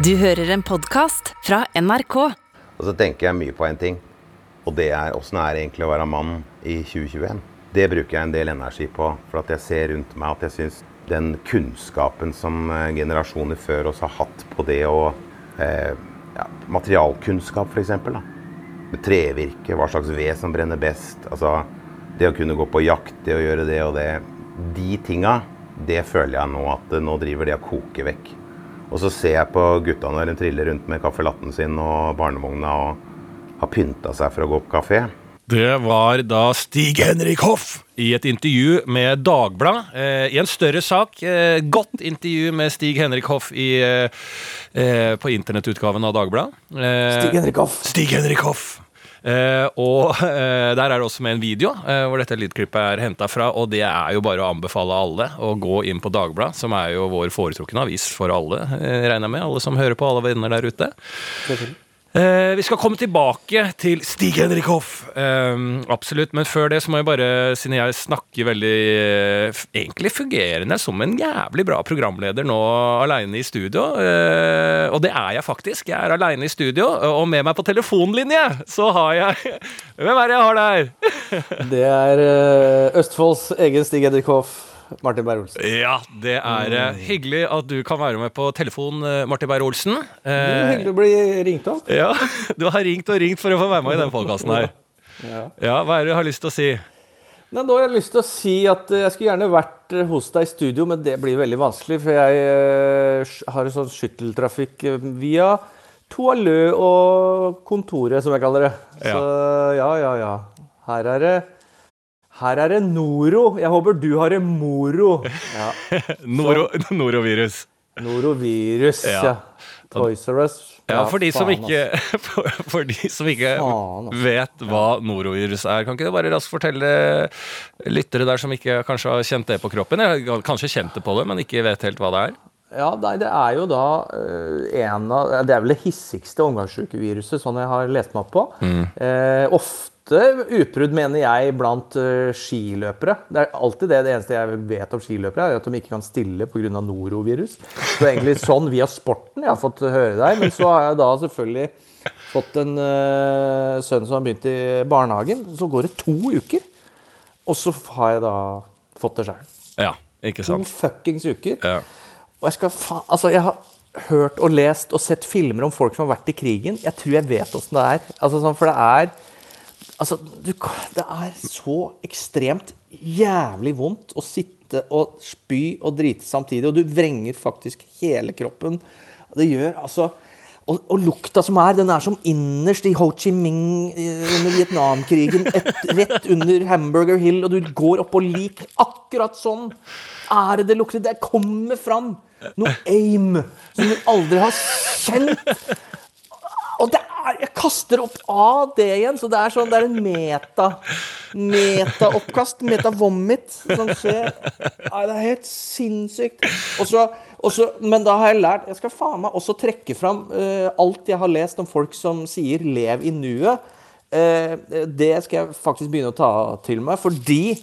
Du hører en podkast fra NRK. Og så tenker jeg mye på en ting, og det er åssen er egentlig å være mann i 2021. Det bruker jeg en del energi på, for at jeg ser rundt meg at jeg syns den kunnskapen som eh, generasjoner før oss har hatt på det å eh, ja, Materialkunnskap, f.eks. Med trevirke, hva slags ved som brenner best. Altså det å kunne gå på jakt, det å gjøre det og det. De tinga, det føler jeg nå at eh, nå driver det å koke vekk. Og så ser jeg på gutta når de triller rundt med caffè latten sin og barnevogna og har pynta seg for å gå på kafé. Det var da Stig Henrik Hoff i et intervju med Dagbladet. Eh, I en større sak. Eh, godt intervju med Stig Henrik Hoff i, eh, eh på internettutgaven av Dagbladet. Eh, Stig Henrik Hoff. Stig Henrik Hoff. Eh, og eh, der er det også med en video eh, hvor dette lydklippet er henta fra. Og det er jo bare å anbefale alle å gå inn på Dagbladet, som er jo vår foretrukne avis for alle, regner jeg med. Alle som hører på, alle venner der ute. Eh, vi skal komme tilbake til Stig Henrik Hoff. Eh, absolutt. Men før det så må jeg bare, siden jeg snakker veldig eh, Egentlig fungerende som en jævlig bra programleder nå aleine i studio. Eh, og det er jeg faktisk. Jeg er aleine i studio, og med meg på telefonlinje så har jeg Hvem er det jeg har der? Det er eh, Østfolds egen Stig Henrik Hoff. Martin Beyer-Olsen. Ja, det er mm. hyggelig at du kan være med på telefon, eh, Martin Beyer-Olsen. Eh, Hyggelig å bli ringt opp. ja, du har ringt og ringt for å få være med i denne podkasten her. Ja. Ja, hva er det du har lyst til å si? Nei, nå har jeg lyst til å si at eh, jeg skulle gjerne vært hos deg i studio, men det blir veldig vanskelig, for jeg har en sånn skytteltrafikk via Toalø og kontoret, som jeg kaller det. Ja. Så ja, ja, ja. Her er det her er det Noro. Jeg håper du har det moro. Ja. Noro, norovirus. Norovirus, Ja. ja. Toys R Us. Ja, for de som faen, ikke, for, for de som ikke Faen, vet hva norovirus er, kan ikke du bare raskt fortelle lyttere der som ikke kanskje har kjent det på kroppen? Eller kanskje kjent det på det, men ikke vet helt hva det er? Ja, nei, det er jo da eh, en av Det er vel det hissigste omgangssykeviruset, sånn jeg har lest meg opp på. Eh, ofte utbrudd, mener jeg, blant eh, skiløpere. Det er alltid det. Det eneste jeg vet om skiløpere, er at de ikke kan stille pga. norovirus. Så egentlig sånn via sporten jeg har fått høre deg. Men så har jeg da selvfølgelig fått en uh, sønn som har begynt i barnehagen. Så går det to uker, og så har jeg da fått det sjøl. Ja, ikke To sant? fuckings uker. Ja. Og jeg skal faen Altså, jeg har hørt og lest og sett filmer om folk som har vært i krigen. Jeg tror jeg vet åssen det er. Altså, sånn, for det er Altså, du, det er så ekstremt jævlig vondt å sitte og spy og drite samtidig, og du vrenger faktisk hele kroppen. Det gjør altså og, og lukta som er, den er som innerst i Ho Chi Minh eh, under Vietnamkrigen. Et, rett under Hamburger Hill, og du går oppå lik. Akkurat sånn er det det lukter. Det kommer fram noe aim som du aldri har kjent. Og er, jeg kaster opp av det igjen, så det er sånn, det er en meta Meta-oppkast, meta-vomit, som skjer. Nei, det er helt sinnssykt. Og så, og så, men da har jeg lært Jeg skal faen meg også trekke fram uh, alt jeg har lest om folk som sier 'lev i nuet'. Uh, det skal jeg faktisk begynne å ta til meg, fordi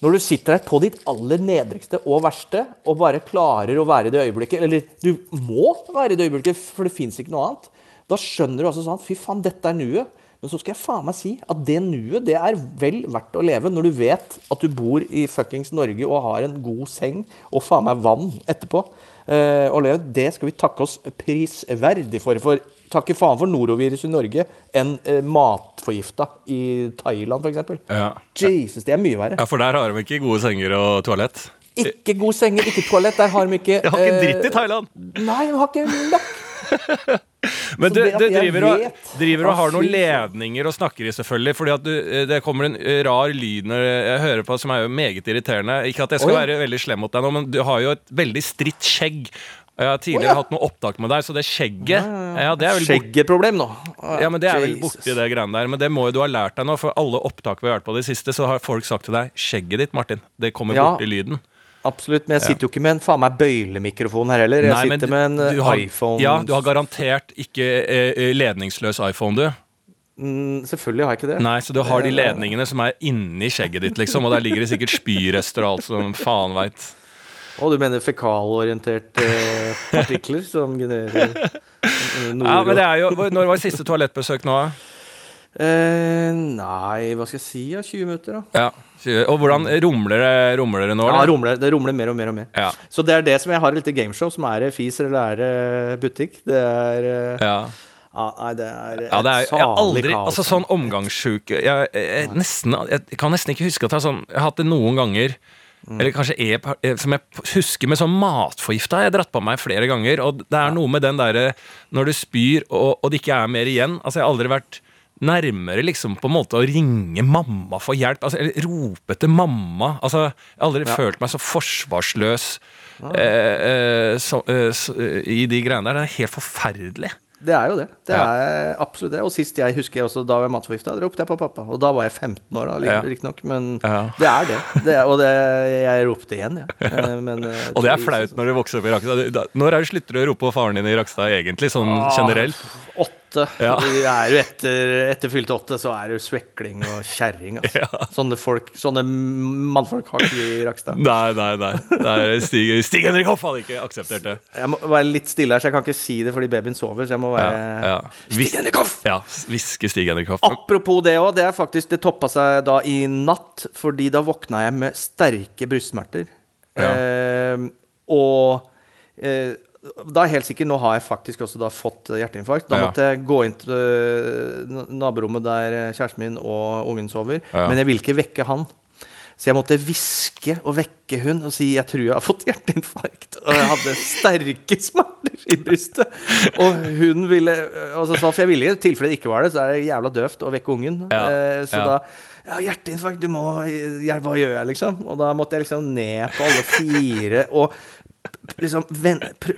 når du sitter der på ditt aller nedrigste og verste, og bare klarer å være i det øyeblikket Eller du må være i det øyeblikket, for det fins ikke noe annet. Da skjønner du altså sånn Fy faen, dette er nuet. Men så skal jeg faen meg si at det nuet, det er vel verdt å leve når du vet at du bor i fuckings Norge og har en god seng og faen meg vann etterpå. Eh, og leve, det skal vi takke oss prisverdig for. For takke faen for norovirus i Norge enn eh, matforgifta i Thailand, f.eks. Ja. Jesus, det er mye verre. ja, for der har de ikke gode senger og toalett. Ikke gode senger, ikke toalett. Der har de ikke Jeg har ikke eh, dritt i Thailand! Nei, de har ikke løkk. Men du, du driver og, driver og har noen ledninger og snakker i, selvfølgelig. Fordi at du, eh, det kommer en eh, rar lyd når jeg hører på, som er jo meget irriterende. Ikke at jeg skal Oi. være veldig slem mot deg nå, men du har jo et veldig stritt skjegg. Jeg har tidligere oh, ja. hatt noe opptak med deg, så det skjegget ja, det er Skjeggeproblem nå. ja, men det er vel borti det greiene der. Men det må jo du ha lært deg nå, for alle opptak vi har hørt på det siste, så har folk sagt til deg 'skjegget ditt, Martin'. Det kommer borti lyden. Absolutt, men jeg sitter jo ikke med en faen meg bøylemikrofon her heller. Jeg Nei, sitter du- med en eh, har, iPhone. Ja, du har garantert ikke eh, eh, ledningsløs iPhone, du. Mm, selvfølgelig har jeg ikke det. Nei, så du har de ledningene som er inni skjegget ditt, liksom, og der ligger det sikkert spyrester og alt som faen veit. Og du mener fekalorienterte eh, partikler som genererer eh, Ja, men det er jo, Når var siste toalettbesøk nå? eh, Nei, hva skal jeg si? Ja, 20 minutter, da. Ja. Og hvordan rumler det, rumler det nå? Ja, eller? rumler, det rumler mer og mer og mer. Ja. Så det er det som jeg har et lite gameshow, som er fiser eller er butikk. Det er eh, Ja. ja, Nei, det er Ja, det er, jeg har aldri, altså sånn omgangssjuke jeg, jeg, jeg, nesten, jeg kan nesten ikke huske at jeg, har sånn, jeg har hatt det noen ganger Eller kanskje eh, som jeg husker med sånn matforgifta. Jeg har dratt på meg flere ganger. Og det er noe med den derre når du spyr og, og det ikke er mer igjen. Altså Jeg har aldri vært nærmere liksom på en måte å ringe mamma for hjelp. Altså, eller rope til mamma. Altså, jeg har aldri følt meg så forsvarsløs ja. eh, så, eh, så, eh, i de greiene der. Det er helt forferdelig. Det er jo det. Det Ja. er absolutt det. Og sist jeg husker jeg også, da var jeg matforgifta, ropte jeg på pappa. Og da var jeg 15 år, Ja. riktignok. Men Ja. det er det. det er, og det, jeg ropte igjen, jeg. Ja. Men, eh, Og det er flaut når du vokser opp i Rakstad. Når er det slutter du å rope på faren din i Rakstad, egentlig? Sånn Ah. generelt? Åtte. Ja. Det er jo etter, etter fylte åtte, så er jo svekling og kjerring. Altså. Sånne, folk, sånne mannfolk har ikke vi i Rakstad. Nei, nei, nei. Det er Stig, Stig Henrik Hoff hadde ikke akseptert det. Jeg må være litt stille her, så jeg kan ikke si det fordi babyen sover. Så jeg må Ja, være ja. Stig Henrik Hoff! Ja, Hviske Stig Henrik Hoff. Apropos det òg, det er faktisk Det toppa seg da i natt, fordi da våkna jeg med sterke brystsmerter. Ja. Eh, og eh, da er jeg helt sikker, nå har jeg faktisk også da fått hjerteinfarkt. Da måtte jeg gå inn til eh, naborommet der kjæresten min og ungen sover. Men jeg ville ikke vekke han. Så jeg måtte hviske og vekke hun og si jeg tror jeg har fått hjerteinfarkt. Og jeg hadde sterke smerter i brystet. Og hun ville altså, så For jeg ville i tilfelle det ikke var det, så er det jævla døvt å vekke ungen. Ja, Eh, så ja. da ja, hjerteinfarkt, du må ja, Hva gjør jeg, liksom? Og da måtte jeg liksom ned på alle fire og liksom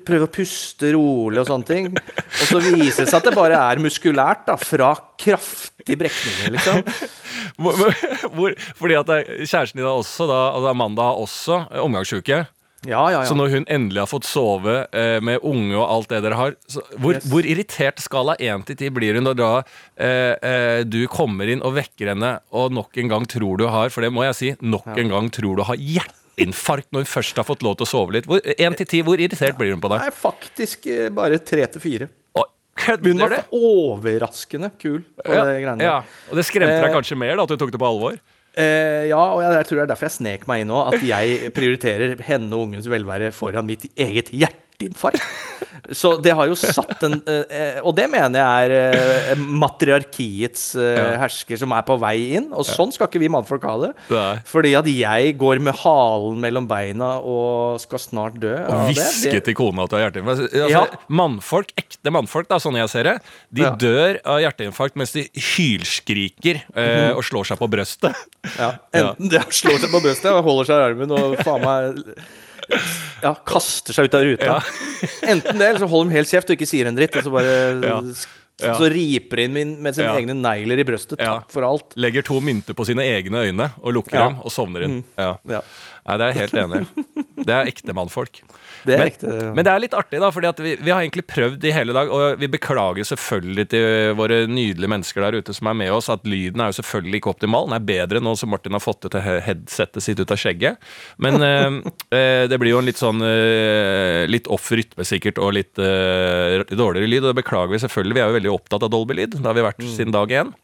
prøve å puste rolig og sånne ting. Og så viser det seg at det bare er muskulært, da. Fra kraftige brekninger, liksom. Hvor, hvor- fordi at kjæresten din har også, da, altså Amanda har også omgangsuke. Ja, Ja, ja, Så når hun endelig har fått sove eh, med unge og alt det dere har så hvor, Yes. hvor irritert skala 1 til 10 blir hun når da eh, eh, du kommer inn og vekker henne og nok en gang tror du har For det må jeg si, nok en gang tror du har hjerteinfarkt når hun først har fått lov til å sove litt. 1 til 10, hvor irritert blir hun på deg? Nei, faktisk eh, bare tre til fire. Hun var det? overraskende kul på Ja, det greiene ja. Og det skremte deg Eh, kanskje mer da at du tok det på alvor? Eh, ja, og jeg, jeg tror det er derfor jeg snek meg inn nå. At jeg prioriterer henne og ungens velvære foran mitt eget hjerteinfarkt. Så det har jo satt en eh, Og det mener jeg er eh, matriarkiets eh, hersker som er på vei inn. Og sånn skal ikke vi mannfolk ha det. Fordi at jeg går med halen mellom beina og skal snart dø. Og hviske til kona at du har hjerteinfarkt. Altså, Ja. Mannfolk, ekte mannfolk, da, sånn jeg ser det, de Ja. dør av hjerteinfarkt mens de hylskriker eh, og slår seg på brøstet. Ja, enten det slår seg på brøstet og holder seg i armen og faen meg ja, kaster seg ut av ruta. Enten det, eller så holder de helt kjeft og ikke sier en dritt. Og så bare Ja. Ja. Så riper inn min- med sine Ja. egne negler i brøstet. Ja. Takk for alt. Legger to mynter på sine egne øyne og lukker Ja. dem og sovner inn. Ja. Ja. Nei, det er jeg helt enig i. Det er ekte mannfolk. Det men, men det er litt artig, da, fordi vi, vi har egentlig prøvd i hele dag, og vi beklager selvfølgelig til våre nydelige mennesker der ute som er med oss, at lyden er jo selvfølgelig ikke optimal. Den er bedre nå som Martin har fått det til headsettet sitt ut av skjegget. Men eh, eh, det blir jo en litt sånn eh, litt off rytme sikkert, og litt eh, dårligere lyd, og det beklager vi selvfølgelig. Vi er jo veldig opptatt av Dolby-lyd. Det har vi vært siden dag én.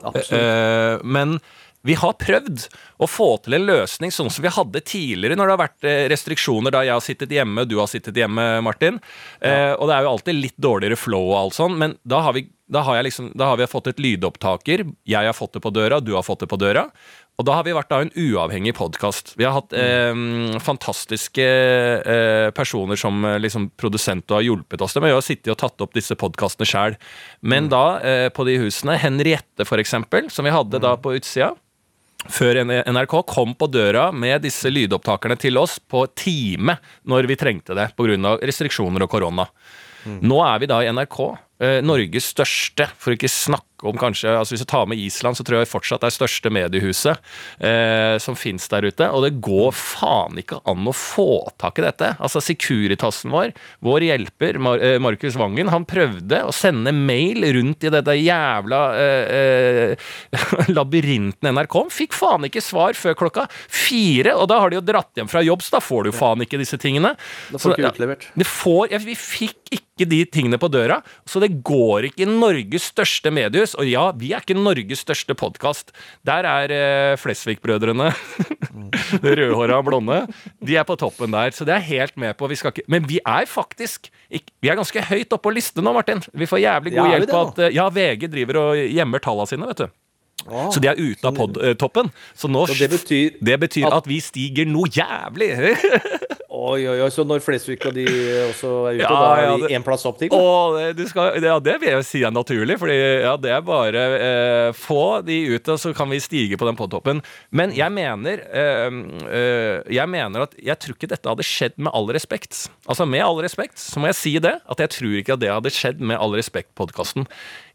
Absolutt. Eh, men vi har prøvd å få til en løsning sånn som vi hadde tidligere når det har vært eh, restriksjoner da jeg har sittet hjemme, du har sittet hjemme, Martin. Eh, og det er jo alltid litt dårligere flow og alt sånn, men da har, vi, da, har jeg liksom, da har vi fått et lydopptaker. Jeg har fått det på døra, du har fått det på døra. Og da har vi vært da en uavhengig podkast. Vi har hatt eh, fantastiske eh, personer som eh, liksom produsent og har hjulpet oss. Vi har sittet og tatt opp disse podkastene sjøl. Men da, eh, på de husene, Henriette for eksempel, som vi hadde da på utsida før NRK kom på døra med disse lydopptakerne til oss på time når vi trengte det pga. restriksjoner og korona. Nå er vi da i NRK, eh, Norges største, for ikke snakke snakke om kanskje altså Hvis du tar med Island, så tror jeg fortsatt det er største mediehuset eh, som fins der ute. Og det går faen ikke an å få tak i dette. Altså Securitasen vår, vår hjelper, Mar eh, Markus Vangen, han prøvde å sende mail rundt i dette jævla eh, eh, labyrinten NRK. om. fikk faen ikke svar før klokka fire, og da har de jo dratt hjem fra jobb, så da får du jo faen ikke disse tingene. Da får du ikke utlevert. det får, ja, vi fikk ikke de tingene på døra, så det går ikke i Norges største mediehus. Og ja, vi er ikke Norges største podkast. Der er eh, Flesvig-brødrene, det rødhåra blonde, de er på toppen der. Så det er helt med på. Vi skal ikke, men vi er faktisk ikke, Vi er ganske høyt oppe på listen nå, Martin. Vi får jævlig god Ja, hjelp av at eh, Ja, VG driver og gjemmer tallene sine, vet du. Ah, Så de er ute av podtoppen. Så nå Så det betyr det betyr at- at vi stiger noe jævlig. Oi, oi, oi, så når Flesvig og de også er ute, Ja, da det- de én plass opp til? Og det- du skal, ja, det vil jeg si er naturlig, Fordi ja, det er bare eh, få de ut, og så kan vi stige på den podtoppen. Men jeg mener eh, eh, Jeg mener at jeg tror ikke dette hadde skjedd med all respekt. Altså Med all respekt så må jeg si det, at jeg tror ikke at det hadde skjedd med All respekt-podkasten.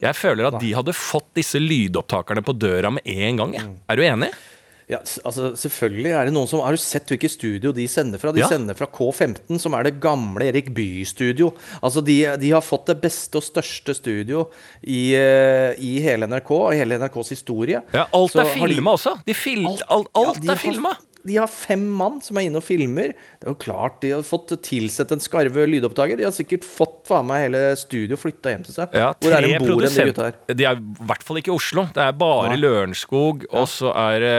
Jeg føler at de hadde fått disse lydopptakerne på døra med en gang. Jeg. Er du enig? Ja, altså selvfølgelig er det noen som Har du sett hvilket studio de sender fra? De Ja. sender fra K15, som er det gamle Erik Bye-studio. Altså de, de har fått det beste og største studio i, eh, i hele NRK, og hele NRKs historie. Ja, Alt Så er filma også. De fil, alt alt, Ja, de er filma. De har fem mann som er inne og filmer. Det er jo klart De har fått tilsett en skarve lydopptaker. De har sikkert fått faen meg hele studio flytta hjem til seg. Ja, Hvor er de bor, de gutta her? De er i hvert fall ikke i Oslo. Det er bare ja. Lørenskog, og så er det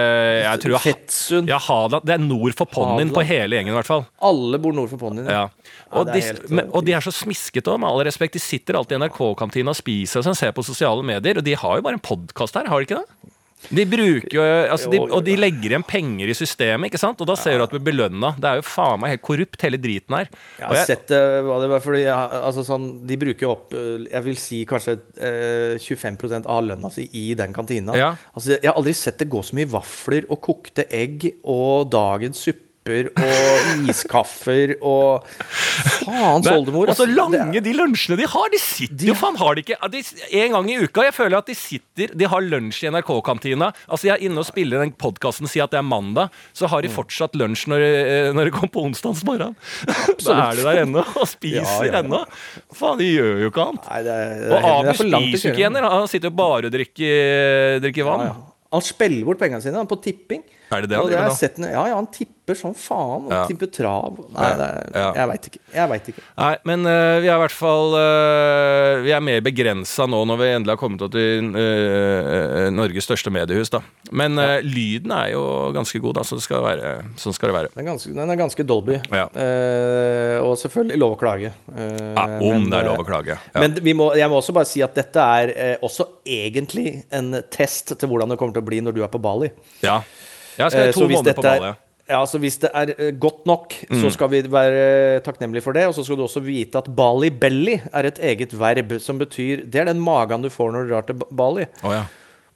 Jeg tror Fettsund. ja, Hadeland. Det er nord for ponnien på hele gjengen, i hvert fall. Alle bor nord for ponnien. Ja. Og, ja, de, men, og de er så smiskete òg, med all respekt. De sitter alltid i NRK-kantina og spiser og sånn, ser på sosiale medier, og de har jo bare en podkast her, har de ikke det? De bruker jo, altså de, Og de legger igjen penger i systemet, ikke sant? Og da ser du at du blir belønna. Det er jo faen meg helt korrupt, hele driten her. Jeg har jeg, sett eh, hva det var, fordi jeg, altså sånn, De bruker opp eh, jeg vil si kanskje eh, 25 av lønna si i den kantina. Ja. Altså, jeg har aldri sett det gå så mye vafler og kokte egg og dagens supper og iskaffer og Faens oldemor. Og så lange de lunsjene de har! De sitter jo faen har de ikke de, En gang i uka. Jeg føler at de sitter De har lunsj i NRK-kantina. Altså Jeg er inne og spiller den podkasten, sier at det er mandag, så har de fortsatt lunsj når, eh, når det kommer på onsdagens morgen. Så er de der ennå og spiser Ja, ja, ja. ennå. Faen, de gjør jo ikke annet. Nei, det det Og Abu er spiser ikke igjen. Han sitter jo bare og drikker, drikker vann. Han spiller bort pengene sine på tipping. Er det det han driver med jeg ja, ja, han tipper som faen. Han Ja. tipper trav. Nei, det er, Ja. jeg veit ikke. Ikke. Nei, men uh, vi er i hvert fall uh, Vi er mer begrensa nå når vi endelig har kommet opp til uh, Norges største mediehus. da Men lyden er jo ganske god, da, så det skal være, sånn skal det være. Den er ganske, den er ganske Dolby. Ja. Og selvfølgelig lov å klage. Ja, om men, det er lov å klage. Men vi må, jeg må også bare si at dette er også egentlig en test til hvordan det kommer til å bli når du er på Bali. ja. Jeg skal Eh, to måneder på dette er- Ja, så Hvis det er eh, godt nok, Mm. så skal vi være takknemlige for det. Og så skal du også vite at Bali belly er et eget verb som betyr Det er den magen du får når du drar til Bali. Oh, ja.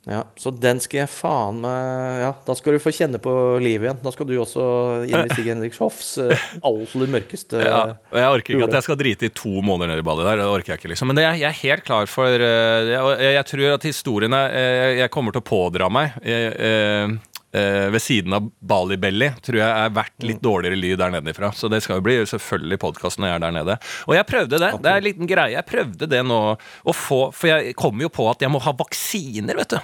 Ja, Så den skal jeg faen meg Ja, da skal du få kjenne på livet igjen. Da skal du også inn i Stig Henrik Hoffs eh, aller mørkeste Ja, jeg orker ikke at jeg skal drite i to måneder nede i Bali der. Det orker jeg ikke, liksom. Men det, jeg er helt klar for eh, jeg, jeg tror at historien eh, Jeg kommer til å pådra meg eh, eh, eh, ved siden av Bali Belly tror jeg er verdt litt dårligere lyd der nede ifra. Så det skal jo bli selvfølgelig podkast når jeg er der nede. Og jeg prøvde det. Det er en liten greie. Jeg prøvde det nå å få For jeg kom jo på at jeg må ha vaksiner, vet du.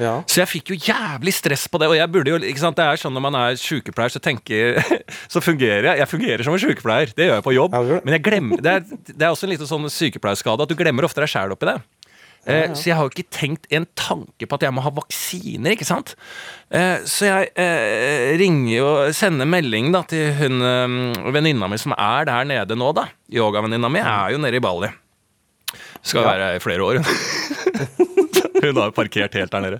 Ja. Så jeg fikk jo jævlig stress på det. Og jeg burde jo, ikke sant, det er sånn når man er sykepleier, så tenker Så fungerer jeg. Jeg fungerer som en sykepleier. Det gjør jeg på jobb. Men jeg glemmer, det, er, det er også en liten sånn sykepleierskade at du glemmer ofte deg sjæl oppi det. Eh, Så jeg har jo ikke tenkt en tanke på at jeg må ha vaksiner, ikke sant. Eh, så jeg eh, ringer jo Sender melding da til hun eh, venninna mi som er der nede nå, da. Yogavenninna mi er jo nede i Bali. Skal være her i flere år. hun har jo parkert helt der nede.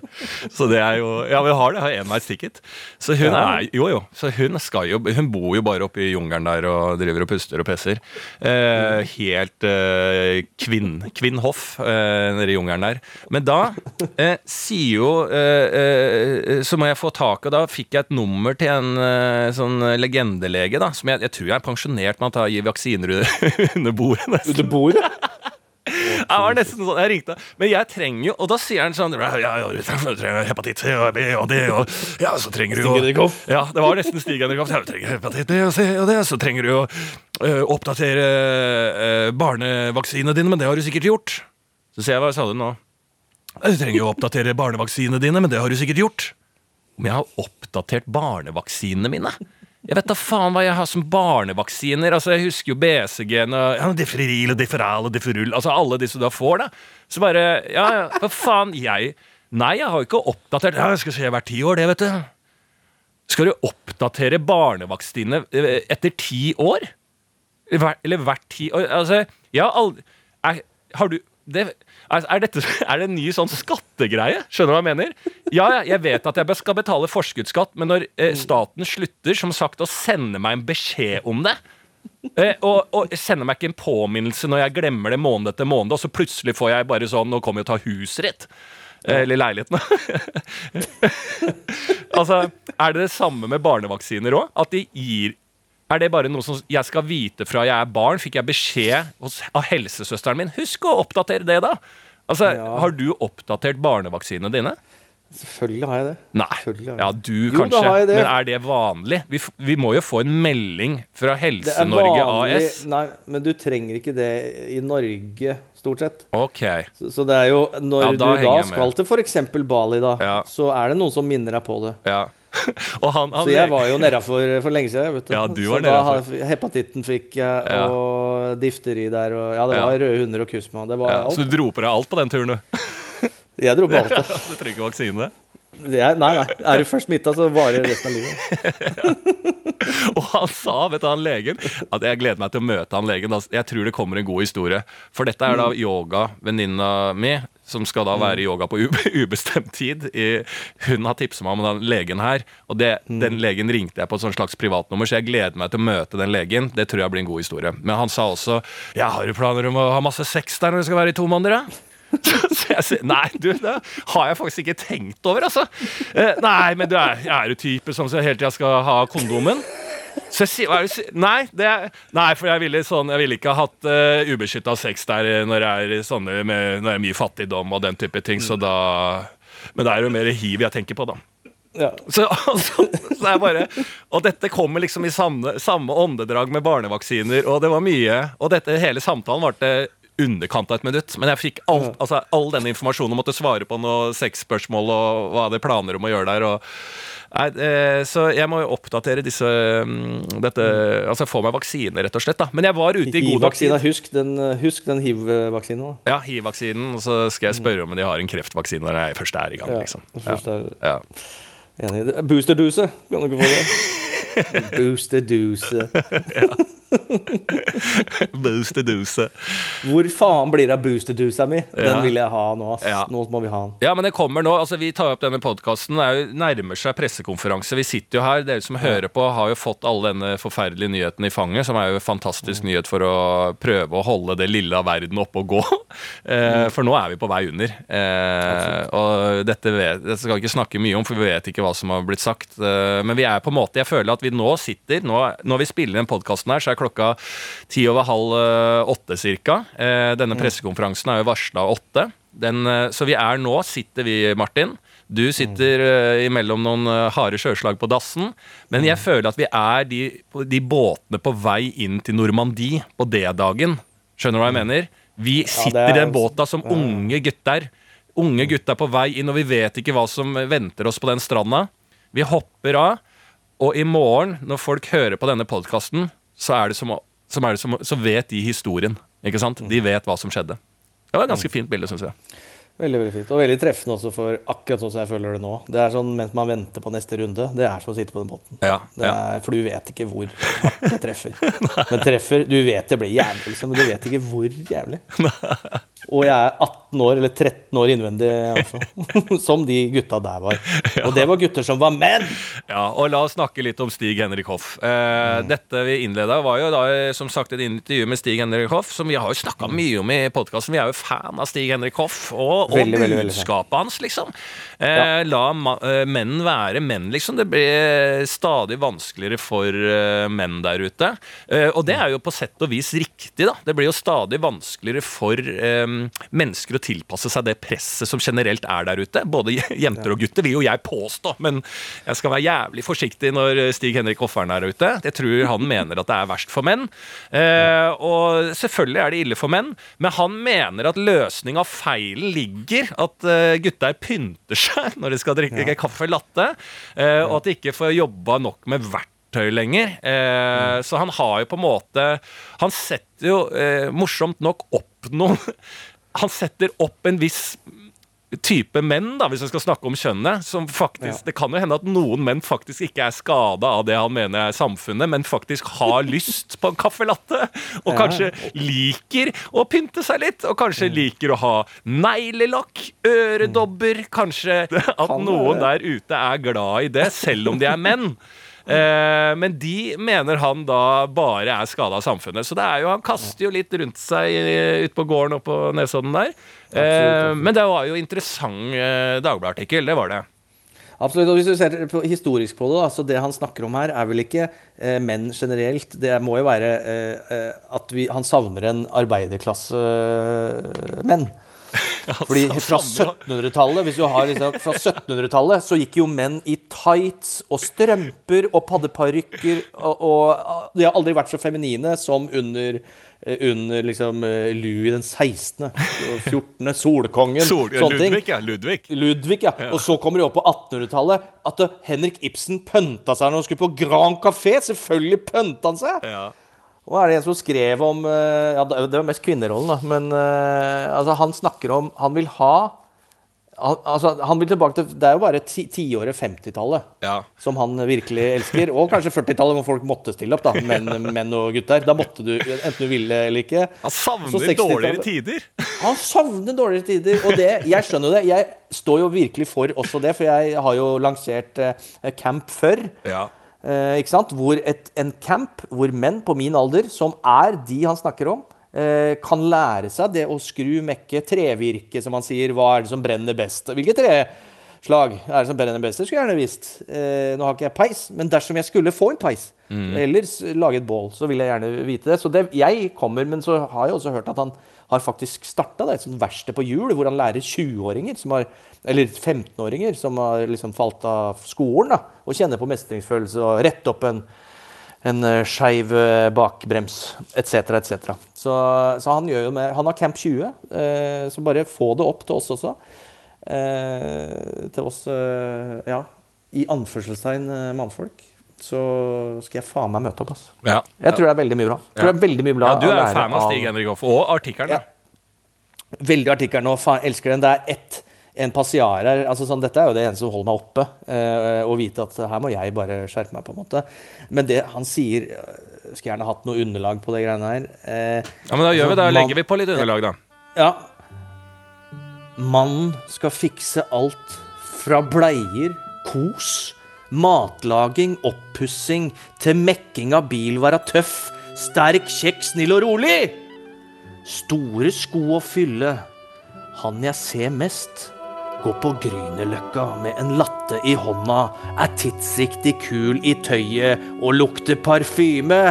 Så det er jo Ja, vi har det. Jeg Har enveisticket. Så hun er Jo, jo. Så hun skal jo Hun bor jo bare oppe i jungelen der og driver og puster og pesser. Eh, helt eh, kvinn, kvinnhoff eh, nede i jungelen der. Men da eh, sier jo eh, eh, Så må jeg få tak av Da fikk jeg et nummer til en eh, sånn legendelege, da. Som jeg, jeg tror jeg er pensjonert med å gi gir vaksiner under bordet. nesten. Under bordet? Jeg var nesten sånn, jeg ringte Men jeg trenger jo Og da sier han sånn Ja, ja, du trenger hepatitt C og B og D og Ja, så trenger du jo. Ja, det var nesten Stig Henrik Hoff. Ja, du trenger hepatitt B og C og D, så trenger du jo øh, oppdatere øh, barnevaksinene dine, men det har du sikkert gjort. Så sier jeg hva sa du nå? Du trenger jo oppdatere barnevaksinene dine, men det har du sikkert gjort. Om jeg har oppdatert barnevaksinene mine? Jeg vet da faen hva jeg har som barnevaksiner. Altså, Jeg husker jo BCG-en og ja, Deferil og Deferal og Deferull. Altså alle disse du da får, da. Så bare Ja, ja, hva faen? Jeg Nei, jeg har jo ikke oppdatert Ja, jeg skal se hvert ti år, det, vet du. Skal du oppdatere barnevaksine eh, etter ti år? Eller hvert ti år? Altså, jeg har aldri Har du det, er, er, dette, er det en ny sånn skattegreie? Skjønner du hva jeg mener? Ja, jeg vet at jeg skal betale forskuddsskatt, men når eh, staten slutter som sagt å sende meg en beskjed om det eh, og, og sender meg ikke en påminnelse når jeg glemmer det måned etter måned, og så plutselig får jeg bare sånn Nå kommer jeg og tar huset ditt. Eh, Eller leiligheten. altså, er det det samme med barnevaksiner òg? At de gir er det bare noe som jeg skal vite fra jeg er barn? Fikk jeg beskjed hos, av helsesøsteren min? Husk å oppdatere det, da! Altså, Ja. Har du oppdatert barnevaksinene dine? Selvfølgelig har jeg det. Nei. Har jeg Ja, du Jo, kanskje. Men er det vanlig? Vi, vi må jo få en melding fra Helse-Norge AS. nei, men du trenger ikke det i Norge, stort sett. Ok. Så, så det er jo Når Ja, du da jeg med. skal til f.eks. Bali, da, Ja. så er det noen som minner deg på det. Ja. Han, han Så jeg var jo nedafor for lenge siden. Vet du. Ja, du så var da nedafor. har- Hepatitten fikk jeg, Ja. og difteri der, og ja, det Ja. var røde hunder og kusma. Det var ja, Så du dro på deg alt på den turen, du? Jeg dro på alt. Ja, Du trenger ikke vaksine? Det er, nei, nei. Er du først smitta, så varer det resten av livet. Og han sa, vet du, han legen At jeg gleder meg til å møte han legen. Altså, Jeg tror det kommer en god historie. For dette er da yoga-venninna mi, som skal da være i yoga på ubestemt tid. Hun har tipsa meg om den legen her, og det, Mm. den legen ringte jeg på et slags privatnummer, så jeg gleder meg til å møte den legen. Det tror jeg blir en god historie. Men han sa også Ja, har du planer om å ha masse sex der når du skal være i to måneder, da? Så jeg sier nei, du, det har jeg faktisk ikke tenkt over, altså. Eh, nei, men du er, er jo type som så hele tida skal ha kondomen. Så jeg sier, er? Nei, det nei, for jeg ville, sånn, jeg ville ikke ha hatt uh, ubeskytta sex der eh, når det er, sånne, med, når det er mye fattigdom og den type ting, så da Men det er jo mer hiv jeg tenker på, da. Ja. Så, altså, så er bare Og dette kommer liksom i samme, samme åndedrag med barnevaksiner, og det var mye Og dette hele samtalen varte underkant av et minutt. Men jeg fikk alt, altså, all denne informasjonen og måtte svare på noen sexspørsmål og hva hadde planer om å gjøre der. Og, nei, eh, så jeg må jo oppdatere disse mm, dette, Altså få meg vaksine, rett og slett. da Men jeg var ute i god vaksine. husk den, eh, husk den hiv-vaksinen. Ja, hiv-vaksinen. Og så skal jeg spørre om de har en kreftvaksine når jeg først er i gang. Ja, liksom først ja. er- Ja. Enig. Boosterduse, kan du ikke få det? Boosterduse. Boosteduse. Hvor faen blir det av boosterdusa mi? Den Ja. vil jeg ha nå. ass. Ja. Nå må vi ha den. Ja, men det kommer nå. altså Vi tar opp denne podkasten. Det nærmer seg pressekonferanse. Vi sitter jo her. Dere som hører på, har jo fått alle denne forferdelige nyheten i fanget, som er jo en fantastisk nyhet for å prøve å holde det lille av verden oppe og gå. Eh, for nå er vi på vei under. Eh, og dette, vet, dette skal vi ikke snakke mye om, for vi vet ikke hva som har blitt sagt. Eh, men vi er på en måte Jeg føler at vi nå sitter nå, Når vi spiller den podkasten her, så er klokka ti over halv eh, åtte cirka. Eh, denne pressekonferansen er jo varsla åtte. Den, eh, så vi er nå, sitter vi, Martin. Du sitter uh, imellom noen uh, harde sjøslag på dassen. Men jeg føler at vi er de, de båtene på vei inn til Normandie på D-dagen. Skjønner du hva jeg mener? Vi sitter i den båta som unge gutter. Unge gutter på vei inn, og vi vet ikke hva som venter oss på den stranda. Vi hopper av, og i morgen, når folk hører på denne podkasten, så er det som som er det som, så vet de historien. Ikke sant? De vet hva som skjedde. Det var et ganske fint bilde, syns jeg. Veldig veldig fint. Og veldig treffende også for akkurat sånn som jeg føler det nå. Det er sånn mens man venter på neste runde. Det er som å sitte på den båten. Ja, Det ja. er, for du vet ikke hvor det treffer. Men treffer Du vet det blir jævlig, liksom, men du vet ikke hvor jævlig. Og jeg er 18 år eller 13 år innvendig altså. Som de gutta der var. Og det var gutter som var menn! Ja, og La oss snakke litt om Stig Henrik Hoff. Eh, Mm. Dette vi innleda, var jo da som sagt et intervju med Stig Henrik Hoff, som vi har jo snakka mye om i podkasten. Vi er jo fan av Stig Henrik Hoff og, og Veldig, veldig, veldig budskapet hans, liksom. Eh, La eh, menn være menn, liksom. Det blir stadig vanskeligere for eh, menn der ute. Eh, og det er jo på sett og vis riktig, da. Det blir jo stadig vanskeligere for eh, mennesker å tilpasse seg det presset som generelt er der ute. Både jenter og gutter, vil jo jeg påstå, men jeg skal være jævlig forsiktig når Stig Henrik Hoffern er ute. Jeg tror han mener at det er verst for menn. Eh, og selvfølgelig er det ille for menn, men han mener at løsninga av feilen ligger at gutta gutter pynter seg når de skal drikke kaffe latte, eh, og at de ikke får jobba nok med verktøy lenger. Eh, Så han har jo på en måte Han setter jo eh, morsomt nok opp noen Han setter opp en viss type menn, da, hvis vi skal snakke om kjønnet. Som faktisk, Det kan jo hende at noen menn faktisk ikke er skada av det han mener er samfunnet, men faktisk har lyst på en caffè latte. Og kanskje liker å pynte seg litt. Og kanskje liker å ha neglelakk, øredobber. Kanskje at noen der ute er glad i det, selv om de er menn. Eh, men de mener han da bare er skada av samfunnet. Så det er jo, han kaster jo litt rundt seg eh, ute på gården og på Nesodden der. Eh, men det var jo interessant eh, Dagbladet-artikkel. Det var det. Absolutt. og Hvis du ser på, historisk på det, da, så det han snakker om her, er vel ikke eh, menn generelt. Det må jo være eh, eh, at vi, han savner en arbeiderklassemenn. Fordi fra 1700-tallet hvis du har liksom, Fra 1700-tallet så gikk jo menn i tights og strømper og paddeparykker. Og, og de har aldri vært så feminine som under, eh, under liksom eh, Louis den 16., 14., Solkongen. Sol, sånne ting. Ludvig, ja. Ludvig. Ludvig, ja. Og så kommer de opp på 1800-tallet. At Henrik Ibsen pønta seg når han skulle på Grand Café. Selvfølgelig pønta han seg! Ja. Og er det en som skrev om eh, Ja, det var mest kvinnerollen, da. Men eh, altså, han snakker om Han vil ha han, altså, han vil tilbake til Det er jo bare ti- tiåret 50-tallet Ja. som han virkelig elsker. Og kanskje 40-tallet, hvor folk måtte stille opp, da. Menn, menn og gutter. Da måtte du, enten du ville eller ikke. Han savner dårligere tider. Han savner dårligere tider. Og det, jeg skjønner det. Jeg står jo virkelig for også det, for jeg har jo lansert eh, camp før. Ja. Eh, ikke sant? Hvor et, en camp hvor menn på min alder, som er de han snakker om, eh, kan lære seg det å skru, mekke, trevirke, som han sier. Hva er det som brenner best? Hvilke treslag er det som brenner best? Det skulle jeg gjerne visst. Eh, nå har ikke jeg peis, men dersom jeg skulle få en peis, eller lage et bål, så vil jeg gjerne vite det. Så det, jeg kommer, men så har jeg også hørt at han har faktisk starta et sånt verksted på hjul, hvor han lærer 20-åringer, eller 15-åringer, som har liksom falt av skolen, da, og kjenner på mestringsfølelse og rette opp en en uh, skeiv eh, bakbrems, etc., etc. Så, så han gjør jo med Han har Camp 20, eh, så bare få det opp til oss også. Eh, til oss, eh, ja, i anførselstegn eh, mannfolk. Så skal jeg faen meg møte opp, altså. Ja. Jeg tror det er veldig mye bra. Jeg tror det er veldig mye bra ja, du er jo fan av Stig Henrik Hoff, og artikkelen. Ja. Veldig artikkelen og faen, elsker den. Det er ett en passiar her. altså sånn, Dette er jo det eneste som holder meg oppe. Eh, å vite at her må jeg bare skjerpe meg, på en måte. Men det han sier eh, Skulle gjerne hatt noe underlag på det greiene her. Eh, Ja, men da gjør vi det. Man- legger vi på litt underlag, da. ja. Mannen skal fikse alt fra bleier, kos, matlaging, oppussing til mekking av bil være tøff, sterk, kjekk, snill og rolig. Store sko å fylle. Han jeg ser mest, går på Grünerløkka med en latte i hånda, er tidsriktig kul i tøyet og lukter parfyme.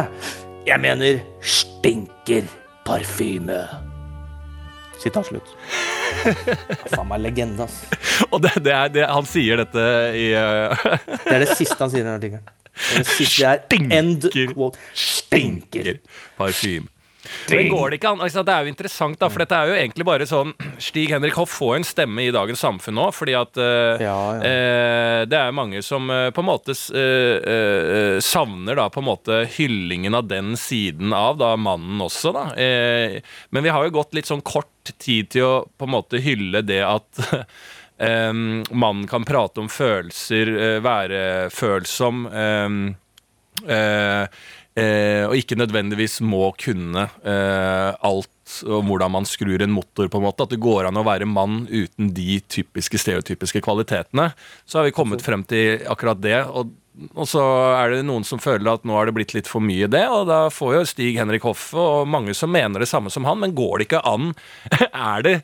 Jeg mener stinker parfyme. Sitat slutt. Faen meg legende, ass. Og det, det er, det, han sier dette i uh... Det er det siste han sier i den artikkelen. Stinker! er er Stinker. Stinker. parfyme. Men går det ikke an? Altså, det er jo interessant, da, for dette er jo egentlig bare sånn Stig Henrik Hoff får en stemme i dagens samfunn nå, fordi at uh, Ja, ja. Uh, det er mange som uh, på en måte savner da på en måte hyllingen av den siden av da mannen også, da. Men vi har jo gått litt sånn kort tid til å på en måte hylle det at Um, mannen kan prate om følelser, uh, være følsom. Um, Eh, eh, og ikke nødvendigvis må kunne eh, alt om hvordan man skrur en motor, på en måte. At det går an å være mann uten de typiske stereotypiske kvalitetene. Så har vi kommet frem til akkurat det. Og, og så er det noen som føler at nå har det blitt litt for mye det, og da får jo Stig Henrik Hoffe og mange som mener det samme som han, men går det ikke an? er det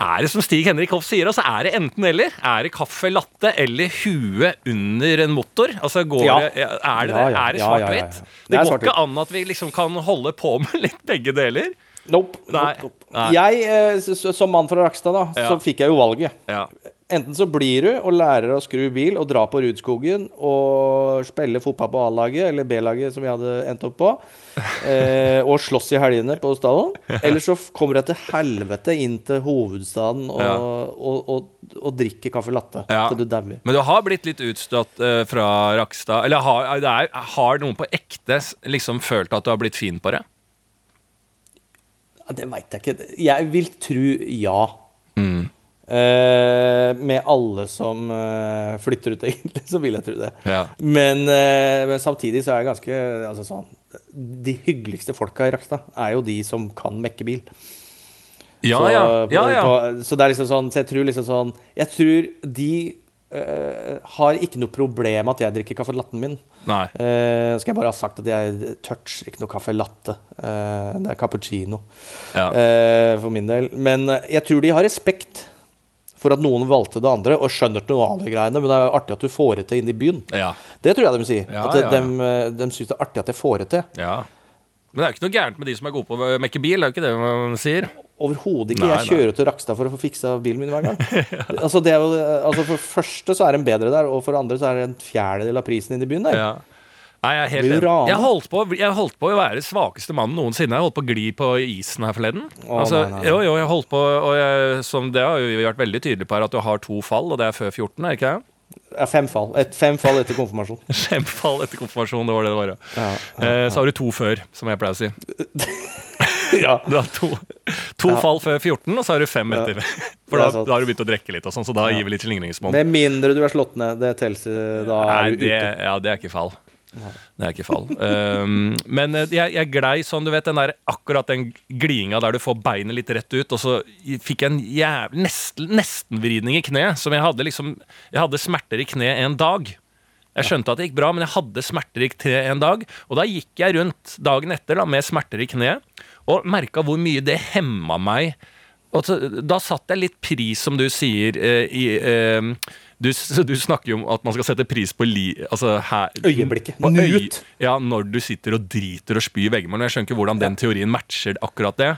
er det som Stig Henrik Hoff sier, altså er det enten-eller? Er det kaffe latte eller hue under en motor? Altså går Ja. det, Er det, Ja, ja. Det svart-hvitt? Det går ikke an at vi liksom kan holde på med litt begge deler? Nope. Nei. nope, nope. Nei. Jeg, eh, som mann fra Rakstad, da, så fikk jeg jo valget. Ja. Enten så blir du og lærer å skru bil og dra på Rudskogen og spille fotball på A-laget, eller B-laget som vi hadde endt opp på, eh, og slåss i helgene på stadion. Eller så kommer jeg til helvete inn til hovedstaden og, Ja. og, og, og drikker caffè latte Ja. til du dauer. Men du har blitt litt utstøtt eh, fra Rakstad. Eller har, det er, har noen på ekte liksom følt at du har blitt fin på det? Ja, Det veit jeg ikke. Jeg vil tro ja. Mm. Eh, med alle som uh, flytter ut, egentlig, så vil jeg tro det. Ja. Men, uh, men samtidig så er jeg ganske altså sånn De hyggeligste folka i Rakstad er jo de som kan mekke bil. Ja, så, ja. ja, ja. På, så det er liksom sånn Så jeg tror liksom sånn Jeg tror de har ikke noe problem at jeg drikker kaffe latten min. Nei. Skal jeg bare ha sagt at jeg toucher ikke noe kaffe latte. Det er cappuccino Ja. for min del. Men jeg tror de har respekt for at noen valgte det andre, og skjønner noe av de greiene. Men det er artig at du får det til inn i byen. Ja. Det tror jeg de sier. Ja, at de, ja, ja. de, de syns det er artig at jeg får det til. ja. Men det er jo ikke noe gærent med de som er gode på å mekke bil, det er jo ikke det man sier? Overhodet ikke. Nei, jeg kjører til Rakstad for å få fiksa bilen min hver gang. altså, det jo, altså For det første så er den bedre der, og for det andre så er det en fjerdedel av prisen inn i byen der. Ja. Nei, jeg er helt enig. Jeg holdt, på, jeg holdt på å være svakeste mannen noensinne. Jeg holdt på å gli på isen her forleden. Å, altså, nei, nei, nei. Jo, jo, jeg holdt på og jeg, som Det har vi vært veldig tydelige på her, at du har to fall, og det er før 14, er ikke det? Ja, fem fall. Et, fem fall etter konfirmasjon. Fem fall etter konfirmasjon, det var det det var. ja. Ja, Eh, så har du to før, som jeg pleier å si. ja. Du har to, to Ja. fall før 14, og så har du fem Ja. etter. For da, da har du begynt å drikke litt, og sånn, så da gir vi litt slingringsmonn. Med mindre du er slått ned. Det telles eh, da Nei, det, ja, det er ikke fall. Det er ikke fall. Um, men eh, jeg, jeg glei sånn, du vet, den der, akkurat den glidinga der du får beinet litt rett ut, og så fikk jeg en jævlig nesten, nestenvridning i kneet. Som jeg hadde liksom Jeg hadde smerter i kneet en dag. Jeg skjønte at det gikk bra, men jeg hadde smerter i kneet en dag. Og da gikk jeg rundt dagen etter da, med smerter i kneet, og merka hvor mye det hemma meg. Og så, da satte jeg litt pris, som du sier, eh, i eh, du, du snakker jo om at man skal sette pris på li... Altså her, Øyeblikket. øy- Ja, når du sitter og driter og spyr i veggmål. Jeg skjønner ikke hvordan den teorien matcher akkurat det.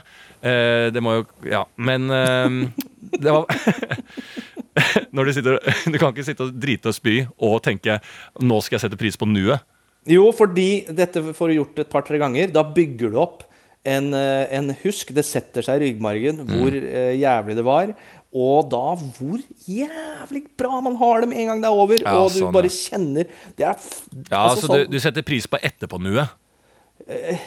Uh, det må jo Ja, men uh, det var Når du sitter Du kan ikke sitte og drite og spy og tenke 'nå skal jeg sette pris på nuet'. Jo, fordi dette får du gjort et par-tre ganger. Da bygger du opp en, eh, en husk. Det setter seg i ryggmargen hvor Mm. eh, jævlig det var. Og da hvor jævlig bra man har det med en gang det er over. Ja, og du sånn, bare ja. kjenner Det er Ja, altså, så sånn- du, du setter pris på etterpå-nuet.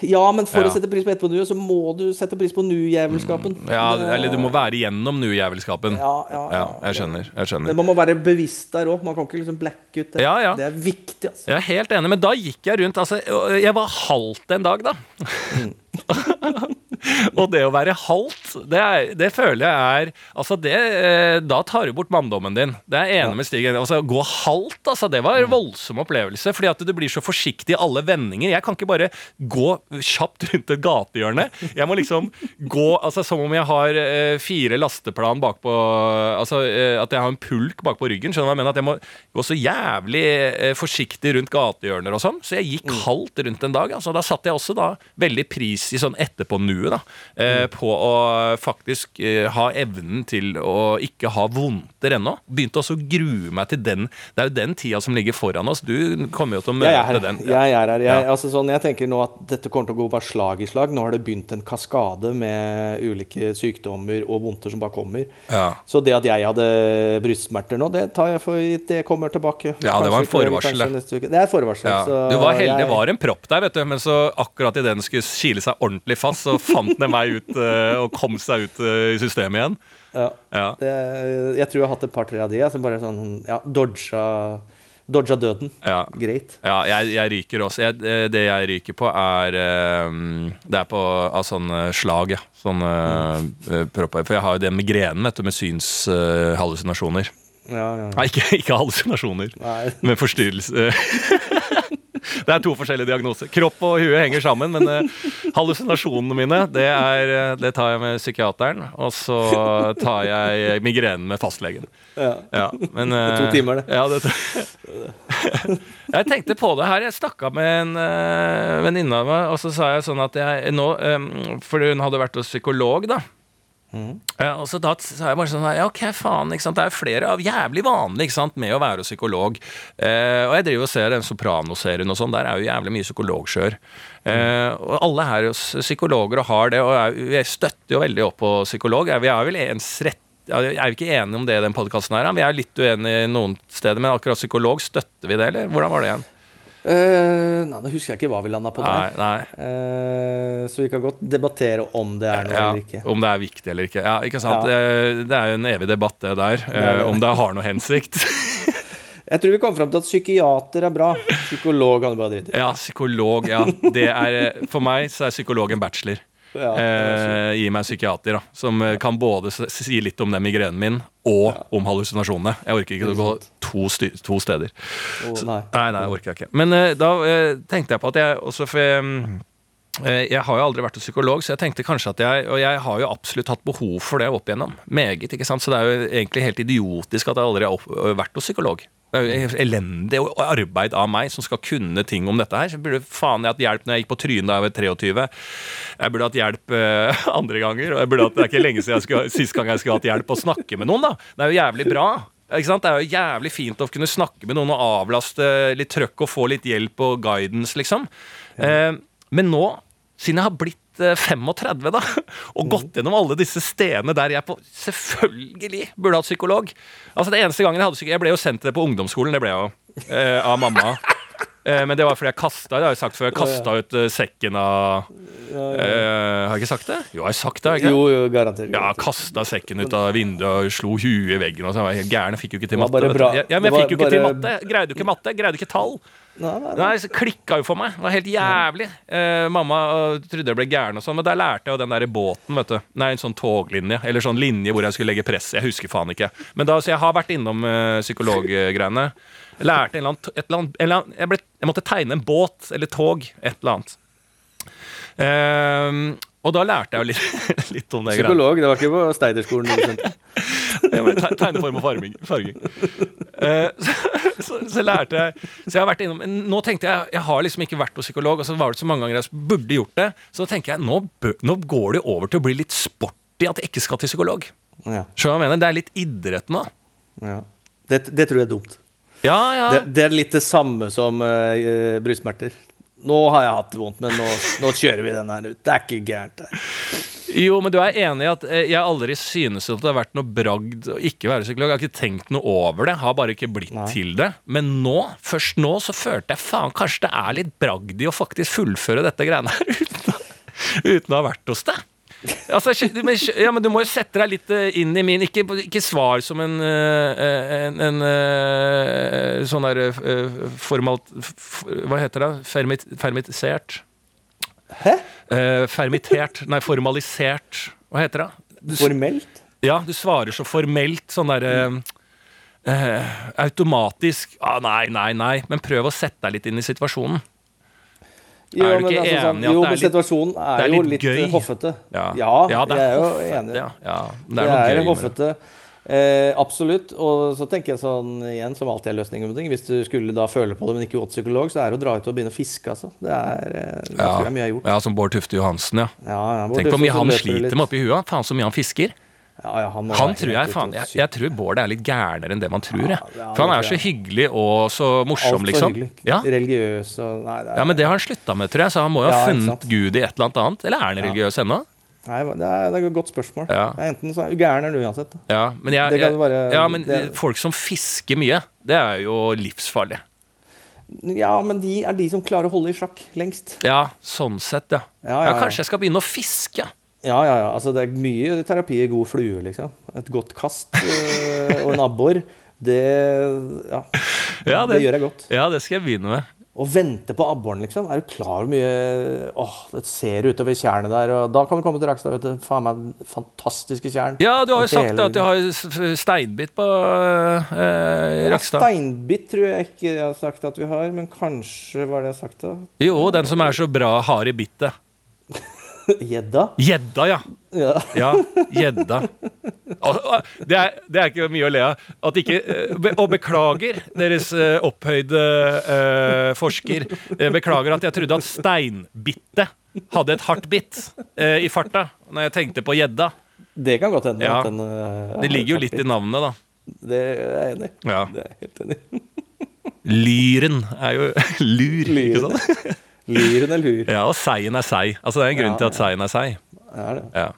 ja, men for Ja. å sette pris på etterpå-nuet, så må du sette pris på nu-jævelskapen. Ja, Det- eller du må være igjennom nu-jævelskapen. ja, ja, Ja, jeg skjønner. jeg skjønner Men man må være bevisst der òg. Man kan ikke liksom blacke ut det. Ja, ja. Det er viktig, altså. Jeg er helt enig, men da gikk jeg rundt altså, Jeg var halvt en dag, da. og det å være halvt, det, er, det føler jeg er Altså, det eh, Da tar du bort manndommen din. Det er jeg enig med Stig. Altså, gå halvt, altså, det var en voldsom opplevelse. Fordi at du blir så forsiktig i alle vendinger. Jeg kan ikke bare gå kjapt rundt et gatehjørne. Jeg må liksom gå altså, som om jeg har eh, fire lasteplan bakpå Altså eh, at jeg har en pulk bakpå ryggen. Skjønner du hva jeg mener? At jeg må gå så jævlig eh, forsiktig rundt gatehjørner og sånn. Så jeg gikk halvt rundt en dag. Altså, da satte jeg også da veldig pris i sånn etterpå-nuet, da. Eh, På å faktisk eh, ha evnen til å ikke ha vondter ennå. Begynte også å grue meg til den. Det er jo den tida som ligger foran oss. Du kommer jo til å møte Jeg den. Ja. Jeg, er her. Jeg, Ja. altså sånn, jeg tenker nå at dette kommer til å gå bare slag i slag. Nå har det begynt en kaskade med ulike sykdommer og vondter som bare kommer. Ja. Så det at jeg hadde brystsmerter nå, det tar jeg for gitt. Det kommer tilbake. Ja, det var en forvarsel, det. er forvarsel. Ja. så Du var heldig, det var en propp der, vet du. Men så akkurat idet den skulle kile seg ordentlig fast, så fant den meg ut eh, og kom seg ut eh, i systemet igjen. Ja. Ja. Det, jeg tror jeg har hatt et par-tre av de som bare sånn Ja, dodga Dodja døden. Ja. Greit. Ja, jeg, jeg ryker også. Jeg, eh, det jeg ryker på, er Det er på av sånne slag, ja. Sånne eh, propper. For jeg har jo det migrenen, vet du, med synshallusinasjoner. Ja, ja. Nei, ikke, ikke hallusinasjoner, Nei. men forstyrrelse. Det er to forskjellige diagnoser. Kropp og huet henger sammen, men eh, hallusinasjonene mine det, er, eh, det tar jeg med psykiateren. Og så tar jeg migrenen med fastlegen. Ja. Ja, men, eh, To timer, det. Ja, det jeg tenkte på det her. Jeg snakka med en uh, venninne av meg, og så sa jeg sånn at jeg nå um, For hun hadde vært hos psykolog, da. Ja, og så da sa jeg bare sånn Ja, ok, faen. ikke sant? Det er flere av jævlig vanlig ikke sant, med å være psykolog. Eh, og jeg driver og ser den Sopranoserien og sånn. Der er jo jævlig mye psykologskjør. Eh, og alle her er jo psykologer og har det, og er, jeg støtter jo veldig opp på psykolog. Vi er vel ens rett jeg er jo ikke enige om det i den podkasten her. Vi er litt uenige noen steder, men akkurat psykolog, støtter vi det, eller? Hvordan var det igjen? Eh, nei, Nå husker jeg ikke hva vi landa på der. nei. Uh, så vi kan godt debattere om det er noe Ja, eller ikke. om det er viktig eller ikke. Ja, ikke sant? Ja. Eh, Det er jo en evig debatt, det der. er. Om det har noe hensikt. Jeg tror vi kom fram til at psykiater er bra. Psykolog kan du bare drite i. Ja, psykolog. Ja. Det er, for meg så er psykolog en bachelor. Ja, Eh, gi meg psykiater, da. Som eh, kan både si litt om den migrenen min, og om hallusinasjonene. Jeg orker ikke å gå to, to steder. Å, Så- nei. nei, nei, orker jeg ikke. Men eh, da eh, tenkte jeg på at jeg også for jeg, mm, eh, har jo aldri vært psykolog, så jeg tenkte kanskje at jeg Og jeg har jo absolutt hatt behov for det opp igjennom. Meget, ikke sant. Så det er jo egentlig helt idiotisk at jeg aldri har vært hos psykolog. Det er jo elendig arbeid av meg som skal kunne ting om dette her. Så burde faen jeg hatt hjelp når jeg gikk på trynet da jeg var 23. Jeg burde hatt hjelp eh, andre ganger. Og jeg burde hatt, det er ikke lenge siden jeg skulle, sist gang jeg skulle hatt hjelp å snakke med noen, da. Det er jo jævlig bra. Ikke sant? Det er jo jævlig fint å kunne snakke med noen og avlaste litt trøkk og få litt hjelp og guidance, liksom. Eh, men nå, siden jeg har blitt eh, 35 da, og gått gjennom alle disse stedene der jeg på selvfølgelig burde hatt psykolog Altså det eneste gangen Jeg hadde psykolog Jeg ble jo sendt det på ungdomsskolen, det ble jeg jo. eh, av mamma. Eh, men det var fordi jeg kasta det har jeg sagt før, jeg kasta ut eh, sekken av eh, Har jeg ikke sagt det? Jo, jeg har sagt det. jeg ikke? Jo, jo, garantert. Ja, kasta sekken ut av vinduet og slo huet i veggen. Og så jeg var helt gæren. Jeg fikk jo ikke til matte. bra. Ja, men jeg fikk jo ikke til matte. Jeg Greide jo ikke matte. jeg Greide ikke tall. Nei, nei, nei. Nei, så klikka jo for meg. Det var helt jævlig. Eh, mamma trodde jeg ble gæren og sånn, men der lærte jeg jo den der båten, vet du. Nei, en sånn toglinje, eller sånn linje hvor jeg skulle legge press. Jeg husker faen ikke. Men da, så jeg har vært innom psykologgreiene. Lærte en eller annen, eller annen jeg, ble, jeg måtte tegne en båt eller tog, et eller annet. Um, og da lærte jeg jo litt, litt om det. Psykolog, det var ikke på Steiderskolen. Tegneform og farging. farging. Eh, så, så, så lærte jeg Så jeg har vært innom Nå tenkte jeg Jeg har liksom ikke vært hos psykolog, og så var det så mange ganger jeg burde gjort det. Så da tenker jeg nå, nå går det over til å bli litt sporty at jeg ikke skal til psykolog. Ja, Skjønner du hva jeg mener? Det er litt idrett nå. ja. Det, det tror jeg er dumt. Ja, ja. Det, det er litt det samme som uh, brystsmerter. Nå har jeg hatt det vondt, men nå, nå kjører vi den her ut. Det er ikke gærent. det. Jo, men du er enig i at eh, jeg aldri synes at det har vært noe bragd å ikke være psykolog. Jeg har ikke tenkt noe over det. Har bare ikke blitt Nei. til det. Men nå, først nå, så følte jeg faen, kanskje det er litt bragd i å faktisk fullføre dette greiene her uten, uten å ha vært hos deg. Altså, men, ja, men du må jo sette deg litt eh, inn i min Ikke, ikke svar som en, en, en, en eh, sånn der eh, formalt Hva heter det? Fermit, fermitisert? Hæ? Eh, fermitert Nei, formalisert. Hva heter det? Du, Formelt? ja, du svarer så formelt. Sånn derre eh, Automatisk. Ah, nei, nei, nei. Men prøv å sette deg litt inn i situasjonen. Jo, Er du ikke altså, sånn, enig i at jo, det er litt- situasjonen det er, litt jo litt gøy? hoffete. Ja, Ja, det jeg er jo enig. Ja, ja. Det Det er noe er gøy hoffete. Eh, absolutt. Og så tenker jeg sånn igjen, som alltid er løsningen på ting. Hvis du skulle da føle på det, men ikke gå til psykolog, så er det å dra ut og begynne å fiske, altså. Det er eh, Det jeg mye jeg har gjort. Ja, som Bård Tufte Johansen, ja. Ja, ja, hvor Tenk hvor mye han litt. sliter med oppi huet. Faen så mye han fisker. Ja, han, Han tror jeg faen Jeg, jeg tror Bård er litt gærnere enn det man tror, jeg. For han er så hyggelig og så morsom, Alt liksom. Ja. Religiøs og Nei, er, ja, men det har han slutta med, tror jeg. Så han må jo ha funnet. Gud i et eller annet annet. Eller er han religiøs ennå? nei, det er, det er et godt spørsmål. Ja. Enten så er du gæren eller uansett. Ja, men, jeg, jeg, bare, ja, men det- folk som fisker mye, det er jo livsfarlig. Ja, men de er de som klarer å holde i sjakk lengst. Ja, sånn sett, ja. Ja, Ja, ja, ja. kanskje jeg skal begynne å fiske. Ja, ja, ja. Altså, det er mye terapi i god flue, liksom. Et godt kast øh, og en abbor. Det Ja. Ja, det gjør jeg godt. Ja, det skal jeg begynne med. Å vente på abboren, liksom. Er du klar hvor mye Åh, det ser utover tjernet der. Og da kan du komme til Rakstad, vet du. Faen meg fantastiske tjern. Ja, du har jo sagt hele- at jeg har steinbitt steinbit på Ja, Rakstad. Steinbit tror jeg ikke jeg har sagt at vi har, men kanskje var det jeg har sagt da. Jo, den som er så bra har i bittet. Gjedda? Gjedda, ja. Ja. Ja, gjedda. Og Det, det er ikke mye å le av. At ikke, eh, og beklager, deres eh, opphøyde eh, forsker. Beklager at jeg trodde at steinbittet hadde et hardt bitt eh, i farta når jeg tenkte på gjedda. Det kan godt hende. Ja. den, uh, Det ligger jo litt i navnet, da. Det er jeg enig i. Ja. Det er helt enig. Lyren er jo lur, ikke Lyren. sant? Lyren er lur. Ja, og seien er sei. Altså, det er en grunn Ja, til at seien er sei. Det er det. Ja.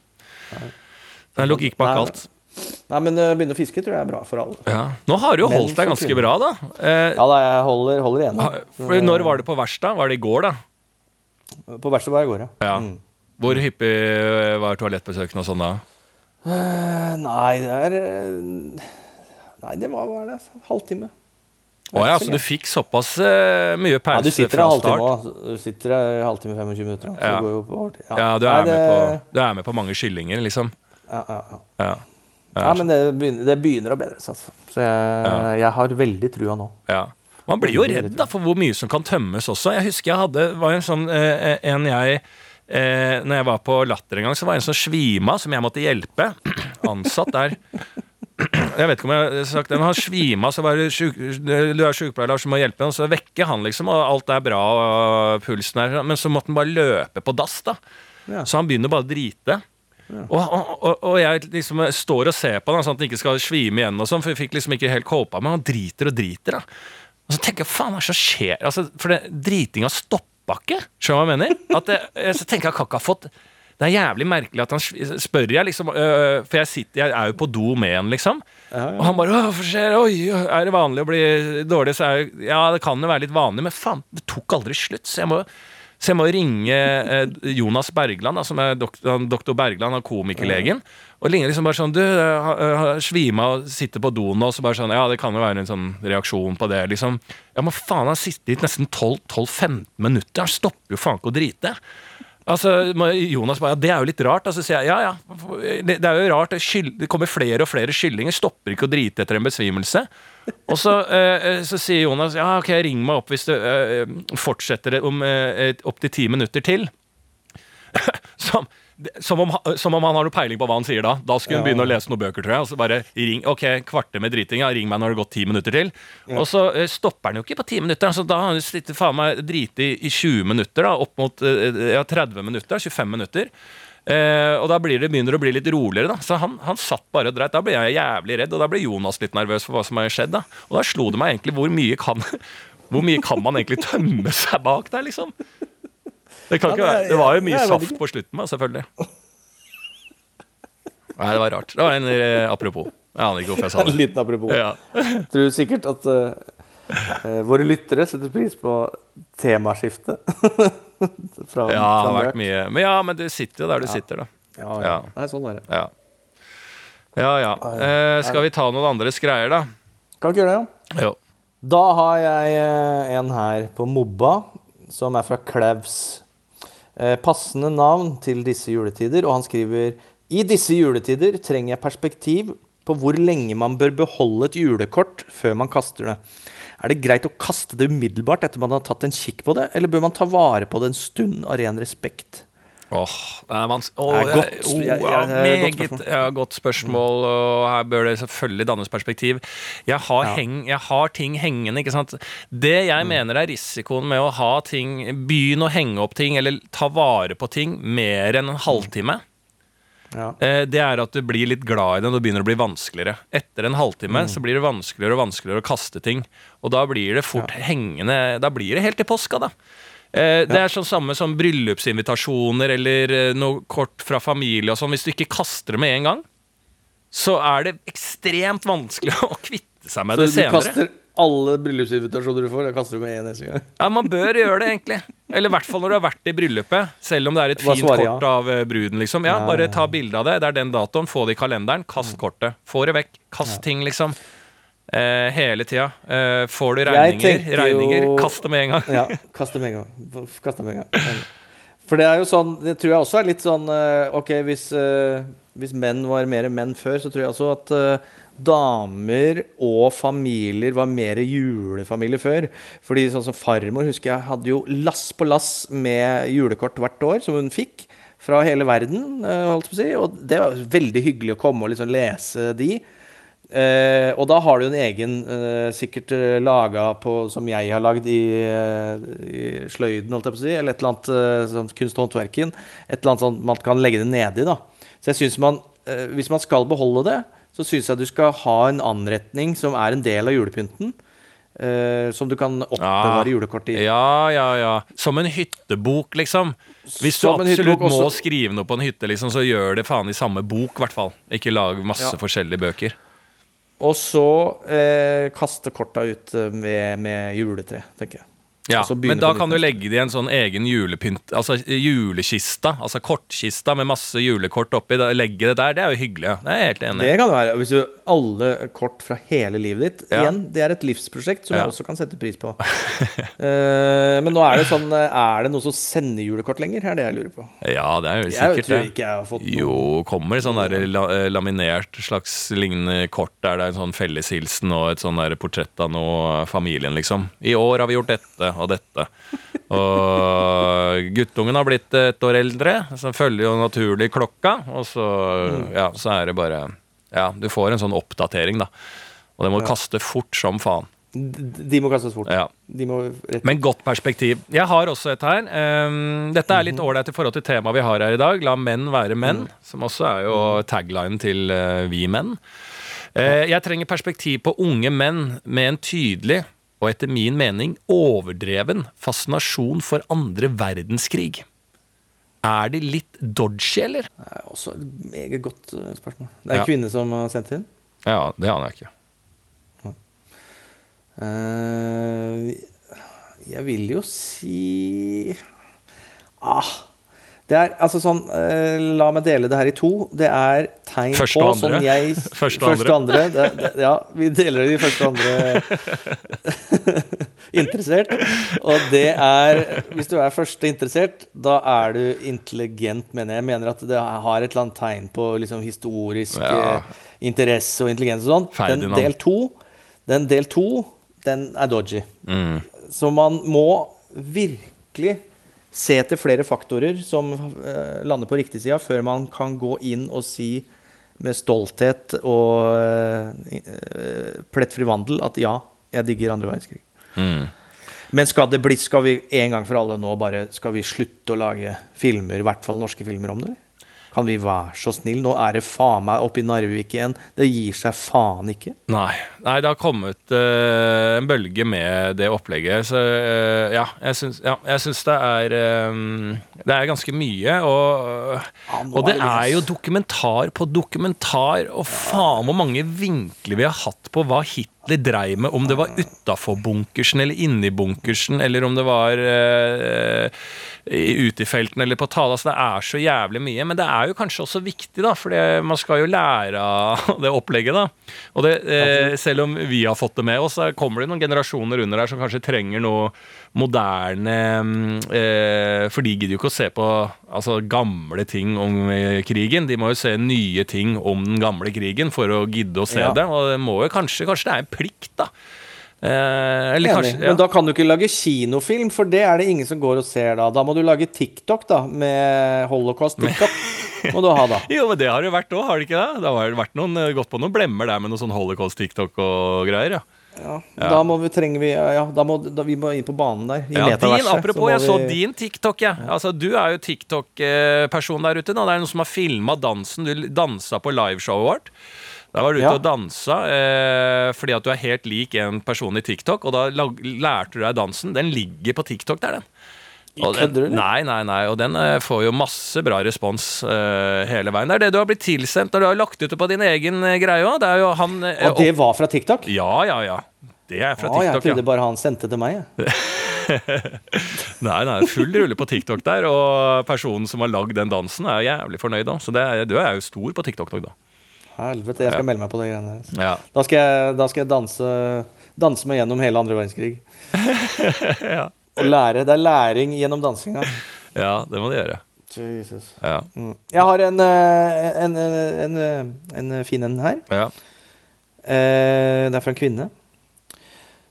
Det er logikk bak alt. Nei, men å begynne å fiske tror jeg er bra for alle. Ja. Nå har du jo holdt deg ganske bra, da. Eh, Ja da, jeg holder, holder igjen. for når var det på verkstedet? Var det i går, da? På verkstedet var jeg i går, ja. Ja. Mm. Hvor hyppig eh, var toalettbesøkene og sånn da? Eh, Nei, det er eh, Nei, det var hva er det? Halvtime. Å ja, så du fikk såpass uh, mye Ja, pause du sitter fra start? Du sitter en halvtime, 25 minutter. Så Ja. går jo på overtid. Ja, du Nei, er, med det- på, du er med på mange kyllinger, liksom? Ja, ja, ja. Ja. ja, men det begynner, det begynner å bedre seg, altså. Så jeg, jeg har veldig trua nå. Ja. Man blir jo redd da, for hvor mye som kan tømmes også. Jeg husker jeg hadde var en sånn eh, en jeg eh, Når jeg var på Latter en gang, så var det en som svima, som jeg måtte hjelpe. Ansatt der. Jeg vet ikke om jeg har sagt det, men han svima, så var det syk, du er sykepleier, Lars, du må hjelpe ham. Så vekker han, liksom, og alt er bra, og pulsen er Men så måtte han bare løpe på dass, da. Ja. Så han begynner bare å drite. Og, og, og, og jeg liksom står og ser på han, sånn at han ikke skal svime igjen, og sånn, for jeg fikk liksom ikke helt kåpa, men han driter og driter. da. Og så tenker jeg, faen, hva er det som skjer? Altså, for det, dritinga stoppa ikke. Skjønner du hva jeg mener? At jeg, så tenker jeg kan ikke ha fått Det er jævlig merkelig at han spør jeg, liksom, øh, for jeg sitter, jeg er jo på do med han, liksom. Og han bare «Åh, 'Hva skjer? Oi, er det vanlig å bli dårlig?' Så er ja, det kan jo være litt vanlig, men faen, det tok aldri slutt. Så jeg må, så jeg må ringe Jonas Bergland, da, som er doktor, doktor Bergland, han komikerlegen. Og ligner liksom bare sånn Du, svima og sitter på doen nå, så bare sånn Ja, det kan jo være en sånn reaksjon på det, liksom. Ja, men faen, han har sittet i nesten 12-15 minutter. Han stopper jo faen ikke å drite. Altså, Jonas bare, ja, Det er jo litt rart. Altså, sier jeg, ja, ja. Det, er jo rart. Det, kommer flere og flere kyllinger. Stopper ikke å drite etter en besvimelse. Og så, eh, så sier Jonas ja, ok, ring meg opp hvis du eh, fortsetter om eh, opptil ti minutter til. Som, som, om, som om han har noe peiling på hva han sier da. Da skulle Ja. begynne å lese noen bøker, tror jeg. Og så bare ring, ok, kvarter med driting, ja, ring meg når det har gått ti minutter til. Og så uh, stopper han jo ikke på ti minutter. Altså, da har han sittet faen meg driti i, i 20 minutter, da, opp mot uh, ja, 30 minutter, 25 minutter. Uh, og da blir det, begynner det å bli litt roligere. da Så han, han satt bare og dreit. Da ble jeg jævlig redd, og da ble Jonas litt nervøs for hva som har skjedd. da Og da slo det meg egentlig hvor mye kan Hvor mye kan man egentlig tømme seg bak der, liksom? Det, kan ikke være. det var jo mye saft på slutten, da, selvfølgelig. Nei, det var rart. Det var en eh, apropos. Jeg aner ikke hvorfor jeg sa det. En liten apropos. Ja. Tror sikkert at eh, våre lyttere setter pris på temaskiftet. Fra, ja, det har vært mye. Men ja, men du sitter jo der du sitter, da. Ja, ja. Ja. Nei, sånn er det. Ja, ja. ja. Eh, skal vi ta noen andres greier, da? Kan ikke gjøre det, ja. Jo. Da har jeg en her på Mobba, som er fra Klevs. Eh, passende navn til disse juletider, og han skriver I disse juletider trenger jeg perspektiv på hvor lenge man bør beholde et julekort før man kaster det. Er det greit å kaste det umiddelbart etter man har tatt en kikk på det, eller bør man ta vare på det en stund av ren respekt? Åh, det er vanskelig Åh, Det er godt. jeg- åh, ja, godt meget spørsmål. ja, godt spørsmål, og her bør det selvfølgelig dannes perspektiv. Jeg har, Ja. heng, jeg har ting hengende, ikke sant. Det jeg Mm. mener er risikoen med å ha ting Begynne å henge opp ting, eller ta vare på ting, mer enn en halvtime. Ja. Eh, Det er at du blir litt glad i det, og det begynner å bli vanskeligere. Etter en halvtime Mm. så blir det vanskeligere og vanskeligere å kaste ting. Og da blir det fort hengende Da blir det helt til påska, da. Eh, Det er sånn samme som bryllupsinvitasjoner eller eh, noe kort fra familie og sånn. Hvis du ikke kaster det med en gang, så er det ekstremt vanskelig å kvitte seg med Så det du kaster alle bryllupsinvitasjoner du får, jeg kaster du med én neste gang? Ja, Man bør gjøre det, egentlig. Eller i hvert fall når du har vært i bryllupet. Selv om det er et fint kort av eh, bruden. liksom Ja, Ja, Bare ta bilde av det. Det er den datoen. Få det i kalenderen. Kast kortet. Få det vekk. Kast ting, liksom. Eh, hele tida. Eh, får du regninger, regninger, kast det med en gang. Ja, kast dem med en gang. Kast med en gang. For det er jo sånn Det tror jeg også er litt sånn eh, OK, hvis, eh, hvis menn var mer menn før, så tror jeg også at eh, damer og familier var mer julefamilier før. Fordi sånn som farmor husker jeg hadde jo lass på lass med julekort hvert år som hun fikk. Fra hele verden, holdt på å si. Og det var veldig hyggelig å komme og liksom lese de. Eh, og da har du en egen, eh, sikkert eh, laga på som jeg har lagd i, eh, i sløyden, holdt jeg på å si, eller et eller annet eh, sånn kunst- og håndverken. Et eller annet sånn man kan legge det nedi, da. Så jeg synes man, eh, hvis man skal beholde det, så syns jeg du skal ha en anretning som er en del av julepynten. eh, som du kan oppbevare julekort i. Ja, ja, ja. Som en hyttebok, liksom. Hvis du Som absolutt må også. skrive noe på en hytte, liksom, så gjør det faen i samme bok, i hvert fall. Ikke lag masse Ja. forskjellige bøker. Og så eh, kaste korta ut eh, med, med juletre, tenker jeg. Ja, Men da kan du legge det i en sånn egen julepynt Altså julekista, altså kortkista med masse julekort oppi. Da, legge det der, det er jo hyggelig. Det er jeg helt enig i. Det kan det være. Hvis du alle kort fra hele livet ditt Ja. Igjen, det er et livsprosjekt som Ja. jeg også kan sette pris på. uh, men nå er det sånn eh, Er det noe som sender julekort lenger? Er det jeg lurer på. Ja, det er jo sikkert Jeg tror ikke jeg har fått noe. Jo, kommer sånn der la, eh, laminert slags lignende kort der det er en sånn felleshilsen og et sånn der portrett av noe familien, liksom. I år har vi gjort dette og dette. Og guttungen har blitt et år eldre, så følger jo naturlig klokka. Og så, ja, så er det bare Ja, du får en sånn oppdatering, da. Og det må du kaste fort som faen. De må kastes fort. Ja. De må Men godt perspektiv. Jeg har også et her. Um, dette er litt ålreit i forhold til temaet vi har her i dag. La menn være menn. Som også er jo taglinen til uh, Vi menn. Uh, jeg trenger perspektiv på unge menn med en tydelig og etter min mening overdreven fascinasjon for andre verdenskrig. Er de litt dodgy, eller? Det er også et meget godt eh, spørsmål. Det er en Ja. kvinne som har sendt inn. Ja, det aner jeg ikke. Eh, jeg vil jo si ah, Det er altså sånn eh, La meg dele det her i to. Det er tegn Første på og andre. som jeg Første og andre. Det, det, ja, vi deler det i første og andre interessert. Og det er Hvis du er første interessert, da er du intelligent, mener jeg. Jeg mener at det har et eller annet tegn på liksom historisk Ja. eh, interesse og intelligens og sånn. Den del to, den del to, den er dodgy. Mm. Så man må virkelig se etter flere faktorer som eh, lander på riktig sida, før man kan gå inn og si med stolthet og eh, plettfri vandel at ja, jeg digger andre verdenskrig. Mm. Men skal det bli, skal vi en gang for alle nå bare skal vi slutte å lage filmer, i hvert fall norske filmer om det? Kan vi være så snill? Nå er det faen meg oppe i Narvik igjen. Det gir seg faen ikke. Nei, nei det har kommet uh, en bølge med det opplegget. Så uh, ja, jeg syns, ja, jeg syns det er um, Det er ganske mye. Og, Ja, og det er jo dokumentar på dokumentar. Og faen hvor mange vinkler vi har hatt på hva Hitler dreiv med. Om det var utafor bunkersen eller inni bunkersen, eller om det var uh, ute i felten eller på tale. Altså, det er så jævlig mye. Men det er jo kanskje også viktig, da, for man skal jo lære av det opplegget. da. Og det, eh, selv om vi har fått det med oss, så kommer det noen generasjoner under her som kanskje trenger noe moderne mm, eh, For de gidder jo ikke å se på altså, gamle ting om eh, krigen. De må jo se nye ting om den gamle krigen for å gidde å se Ja. det. Og det må jo kanskje, kanskje det er en plikt, da. Eh, eller Enig. kanskje, ja. Men da kan du ikke lage kinofilm, for det er det ingen som går og ser da. Da må du lage TikTok, da, med holocaust-TikTok. Må du ha, da. Jo, men det har det vært òg, har det ikke det? Det har vært noen, eh, gått på noen blemmer der med noe sånn holocaust-tiktok og greier, ja. Ja, Da må vi, trenger vi Ja, da må, da, vi må inn på banen der. I Ja, din, apropos, så jeg så din TikTok, jeg. Altså, du er jo TikTok-person der ute nå. Det er noen som har filma dansen. Du dansa på liveshowet vårt. Da var du ute Ja. og dansa eh, fordi at du er helt lik en person i TikTok, og da lærte du deg dansen. Den ligger på TikTok der, den. Og den-? Nei, nei, nei. Og den eh, får jo masse bra respons eh, hele veien. Det er det du har blitt tilsendt når du har lagt ut det på din egen eh, greie òg. Eh, Og det var fra TikTok? Ja, ja, ja. Det er fra Ja, jeg trodde ja. bare han sendte til meg. jeg. Nei, nei, full rulle på TikTok der, og personen som har lagd den dansen, er jævlig fornøyd. da Så det du er jo stor på TikTok da. Helvete, jeg skal melde meg på de greiene der. Ja. Da skal jeg, da skal jeg danse, danse meg gjennom hele andre verdenskrig. Ja. Og lære. Det er læring gjennom dansinga. ja, det må du gjøre. Jesus. Ja. Mm. Jeg har en, eh, en, en, en, en, en fin en her. ja. Eh, Det er fra en kvinne.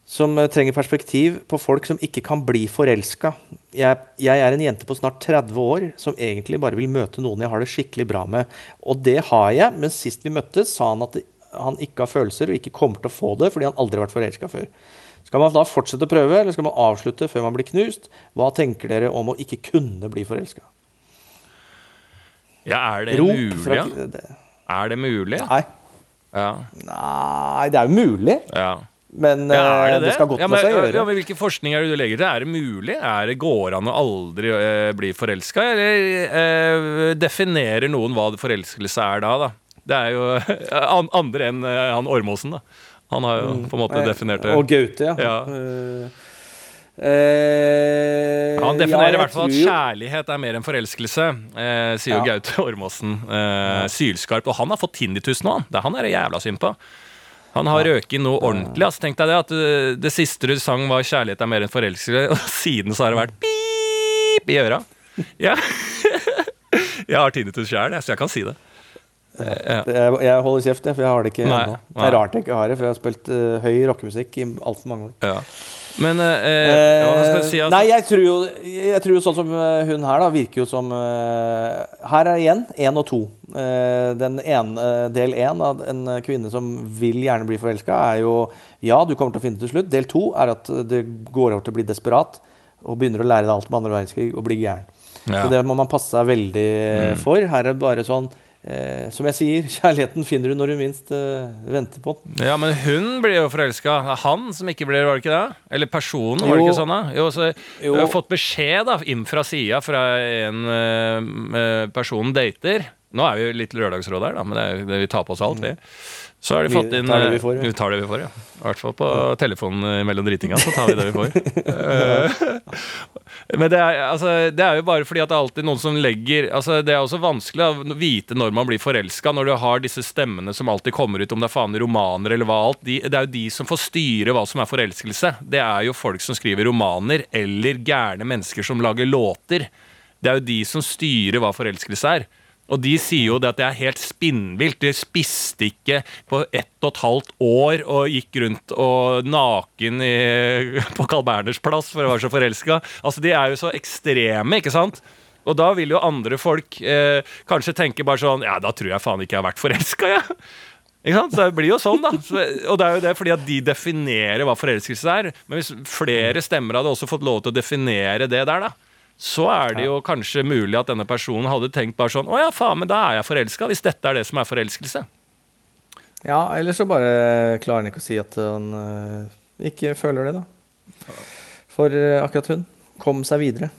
Som eh, trenger perspektiv på folk som ikke kan bli forelska. Jeg, jeg er en jente på snart 30 år som egentlig bare vil møte noen jeg har det skikkelig bra med. Og det har jeg, men sist vi møttes, sa han at han ikke har følelser og ikke kommer til å få det fordi han aldri har vært forelska før. Skal man da fortsette å prøve, eller skal man avslutte før man blir knust? Hva tenker dere om å ikke kunne bli forelska? ja, er det Rop mulig? fra det- Er det mulig? Nei. Ja. Nei, det er jo mulig, ja. Men Ja, er eh, det, det, det? skal godt ja, men, ja, gjøre. Ja, men Hvilken forskning er det du legger til? Er det mulig? Er det Går an å aldri eh, bli forelska? Eller eh, definerer noen hva forelskelse er da? da? Det er jo an, andre enn eh, han Ormåsen, da. Han har jo på en måte definert det. Mm. Og Gaute, ja. Ja. Eh, han Han ja, definerer i hvert fall at kjærlighet er mer enn forelskelse, eh, sier jo Ja. Gaute Ormåsen. Eh, sylskarp. Og han har fått tinnitus nå, han. Det er han er jævla synd på. Han har røket noe ordentlig. Altså, tenk deg det at uh, det siste du sang var 'Kjærlighet er mer enn forelskelse', og siden så har det vært pip i øra. Ja. jeg har tinnitus sjæl, så jeg kan si det. Jeg, jeg holder kjeft, jeg, for jeg har det ikke ennå. Det er rart jeg ikke har det, for jeg har spilt eh, høy rockemusikk i altfor mange år. Ja. Men eh, eh, hva skal jeg si? Altså? Nei, jeg tror, jo, jeg tror jo sånn som eh, hun her, da, virker jo som eh, Her er igjen én og to. Eh, den ene, eh, del én av en kvinne som vil gjerne bli forelska, er jo Ja, du kommer til å finne det til slutt. Del to er at det går over til å bli desperat og begynner å lære deg alt om andre verdenskrig og bli gæren. Ja. Så det må man passe seg veldig for. Her er det bare sånn eh, Som jeg sier, kjærligheten finner du når du minst eh, venter på den. Ja, men hun blir jo forelska. Han som ikke blir, var det ikke det? Eller personen, var det ikke sånn? da? Jo, så Jo. Jeg har fått beskjed da, inn fra sida fra en eh, person dater. Nå er vi jo litt lørdagsråd her, da, men det det vi tar på oss alt, vi. Så har de fått inn tar det vi eh, får, ja. Vi tar det vi får, ja. I hvert fall på telefonen mellom dritinga, så tar vi det vi får. Eh, Men det er, altså, det er jo bare fordi at det er alltid noen som legger altså, Det er også vanskelig å vite når man blir forelska, når du har disse stemmene som alltid kommer ut, om det er faen romaner eller hva alt. De, det er jo de som får styre hva som er forelskelse. Det er jo folk som skriver romaner, eller gærne mennesker som lager låter. Det er jo de som styrer hva forelskelse er. Og de sier jo det at det er helt spinnvilt. De spiste ikke på ett og et halvt år og gikk rundt og naken i, på Carl Berners plass for å være så forelska. Altså, de er jo så ekstreme, ikke sant? Og da vil jo andre folk eh, kanskje tenke bare sånn Ja, da tror jeg faen ikke jeg har vært forelska, jeg. Ikke sant? Så det blir jo sånn, da. Og det er jo det fordi at de definerer hva forelskelse er. Men hvis flere stemmer hadde også fått lov til å definere det der, da, så er det jo kanskje mulig at denne personen hadde tenkt bare sånn Å ja, faen, men da er jeg forelska, hvis dette er det som er forelskelse. Ja, eller så bare klarer han ikke å si at han eh, ikke føler det, da. For eh, akkurat hun kom seg videre.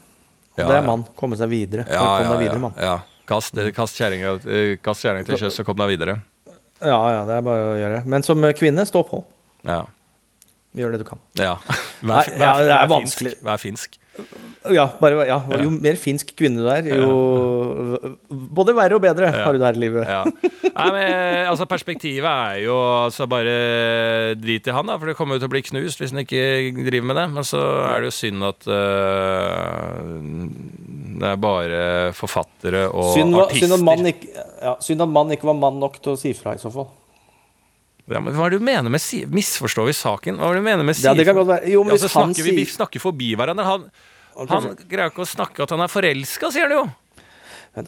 Og Ja, det er mann. Komme seg videre. Kom deg videre, mann. ja. Kast, kast kjerringa eh, til sjøs og kom deg videre. Ja, ja, det er bare å gjøre. Men som eh, kvinne, stå på. Ja. Gjør det du kan. ja. Vær, vær, det er vanskelig. Finsk. Vær finsk. Ja, bare, ja, Jo mer finsk kvinne du er, jo både verre og bedre har du det her i livet. Ja. Nei, men eh, altså Perspektivet er jo altså bare drit i han, da, for det kommer jo til å bli knust hvis han ikke driver med det. Men så er det jo synd at uh, det er bare forfattere og Synd, artister. synd, at mann ikke, ja, synd at mann ikke var mann nok til å si fra, i så fall. Ja, men hva er det du mener med si Misforstår vi saken? Hva er det du mener med Ja, det kan godt være. Jo, men Ja, hvis så han snakker vi, vi snakker forbi hverandre. Han, han greier ikke å snakke at han er forelska, sier han jo.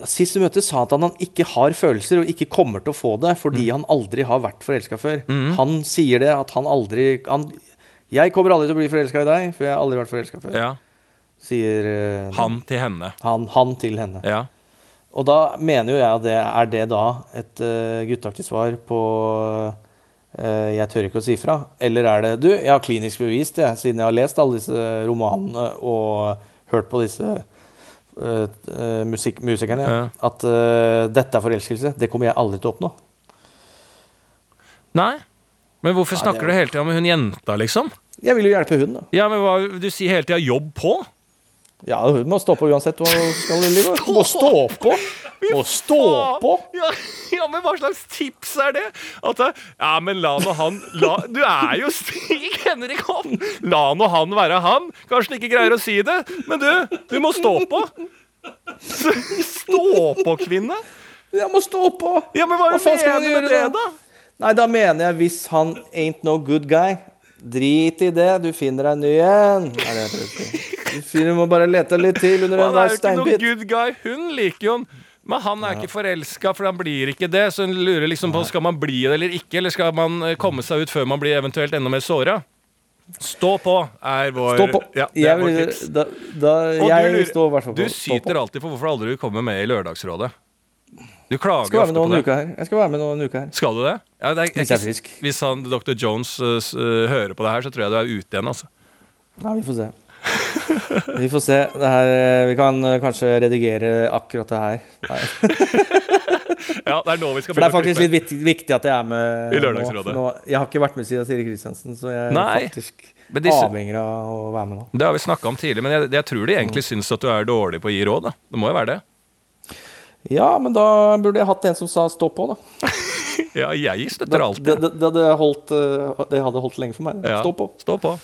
Sist du møtte, sa han at han ikke har følelser og ikke kommer til å få det fordi Mm. han aldri har vært forelska før. Han sier det at han aldri han, Jeg kommer aldri til å bli forelska i deg, for jeg har aldri vært forelska før. Ja. Sier uh, Han til henne. han, han til henne. Ja. Og da mener jo jeg at det er det da et uh, gutteaktig svar på eh, 'jeg tør ikke å si fra'? Eller er det 'du, jeg har klinisk bevist det, siden jeg har lest alle disse romanene og hørt på disse uh, musik musikerne, Ja. at uh, dette er forelskelse'? Det kommer jeg aldri til å oppnå. Nei. Men hvorfor Ja, snakker er- du hele tida med hun jenta, liksom? Jeg vil jo hjelpe hun, da. Ja, men hva, Du sier hele tida 'jobb på'. Ja, hun må stå på uansett hun skal i livet. Må stå på! Må stå på! Ja, ja, men hva slags tips er det? At Ja, men la nå han la, Du er jo Stig Henrik Hovn! La nå han være han. Kanskje han ikke greier å si det, men du, du må stå på. Stå på, kvinne. Jeg må stå på! Ja, men hva, Hva mener du med det, da? Nei, da mener jeg hvis han ain't no good guy. Drit i det, du finner deg en ny en. Jeg. Du må bare lete litt til under Han er jo ikke noen good guy. Hun liker jo han. Men han er ikke forelska, for han blir ikke det. Så hun lurer liksom på skal man bli det eller ikke, eller skal man eh, komme seg ut før man blir eventuelt enda mer såra. Stå på er vår Stå på. Ja, det er jeg, tips. da, da, jeg du, lurer- står i hvert fall du på på. syter alltid på hvorfor aldri du kommer med i Lørdagsrådet. Du klager Skal være ofte med på det. Uker her. Jeg skal være med nå en uke her. Skal du det? Ja, det er, Hvis jeg er frisk. Hvis han, Dr. Jones uh, hører på det her, så tror jeg du er ute igjen. altså. Nei, vi får se. Vi får se. Det her, eh, vi kan eh, kanskje redigere akkurat det her. Nei. Ja, det er nå vi skal For det er faktisk litt viktig, viktig at jeg er med I Lørdagsrådet. Nå, nå, jeg har ikke vært med siden Siri Kristiansen, så jeg er Nei, faktisk disse- avhengig av å være med nå. Det har vi snakka om tidlig, men jeg, jeg tror de egentlig syns at du er dårlig på å gi råd. da. Det må jo være det. Ja, men da burde jeg hatt en som sa 'stå på', da. Ja, jeg støtter alltid. det, det, det, hadde holdt, eh, det hadde holdt lenge for meg. Ja, Stå på. Stå på.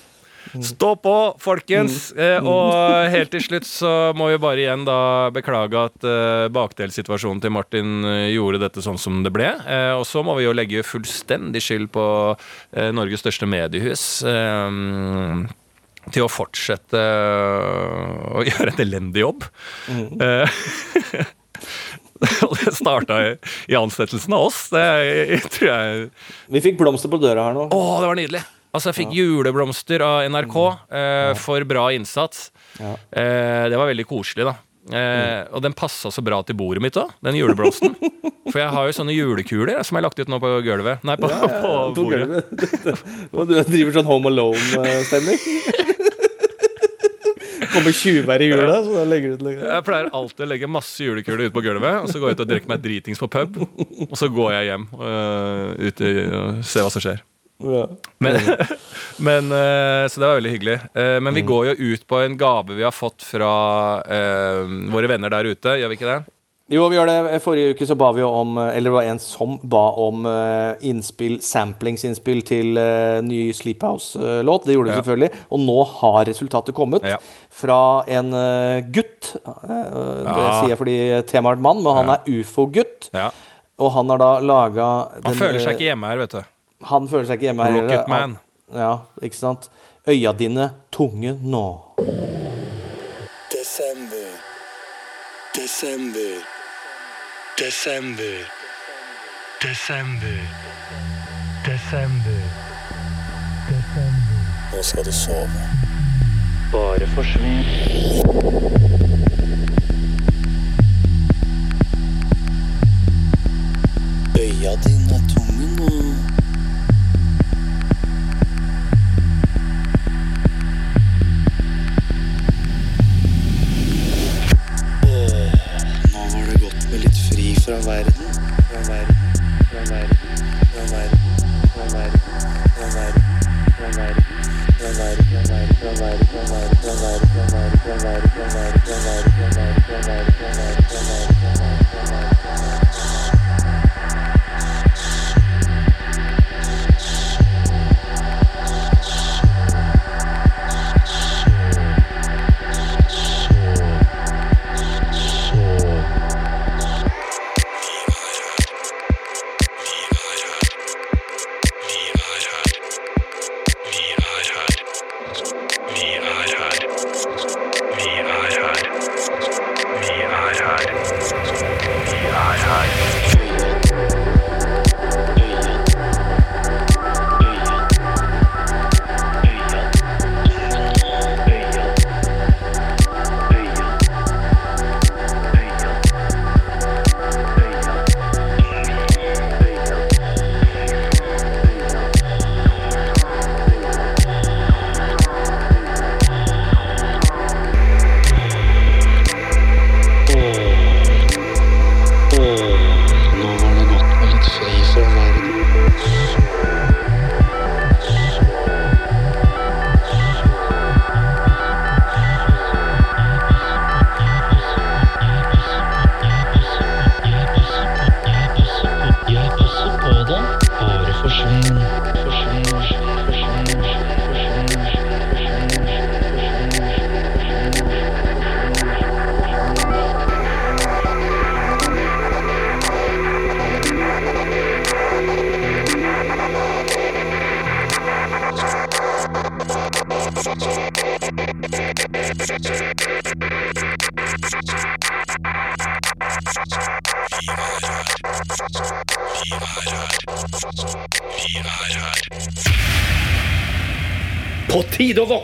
Stå på, folkens! Eh, og helt til slutt så må vi bare igjen da beklage at eh, bakdelssituasjonen til Martin eh, gjorde dette sånn som det ble. Eh, og så må vi jo legge fullstendig skyld på eh, Norges største mediehus. Eh, til å fortsette eh, å gjøre en elendig jobb. Eh, Og det starta i, ansettelsen av oss. Det jeg, tror jeg Vi fikk blomster på døra her nå. Å, det var nydelig! Altså, jeg fikk juleblomster av NRK eh, for bra innsats. Ja. Eh, det var veldig koselig, da. Eh, Og den passa så bra til bordet mitt òg, den juleblomsten. For jeg har jo sånne julekuler som jeg har lagt ut nå på gulvet. Nei, på, på På bordet. gulvet. Du driver sånn Home Alone-stemning. Kommer tjuvvær i hjulet. så da legger du ut. Jeg pleier alltid å legge masse julekuler ut på gulvet, og så går jeg ut og drikker meg dritings på pub. Og så går jeg hjem uh, ut og ser hva som skjer. Ja. Men, men, eh, så det var veldig hyggelig. Eh, men vi går jo ut på en gave vi har fått fra uh, våre venner der ute, gjør vi ikke det? Jo, vi gjør det. Forrige uke så ba vi jo om Eller det var en som ba om eh, innspill, samplingsinnspill til eh, ny Sleephouse-låt. Det gjorde vi Ja. selvfølgelig. Og nå har resultatet kommet. Ja. Fra en eh, gutt. Eh, det Ja. sier jeg fordi temaet er mann, men han Ja. er ufo-gutt. Ja. Og han har da laga Han føler seg ikke hjemme her, vet du. Han føler seg ikke hjemme her. Rocket man. Ja, ikke sant. Øya dine tunge nå. Desember. Desember. Desember. Desember. Desember. Nå skal du sove. Bare forsvinn. Thank you.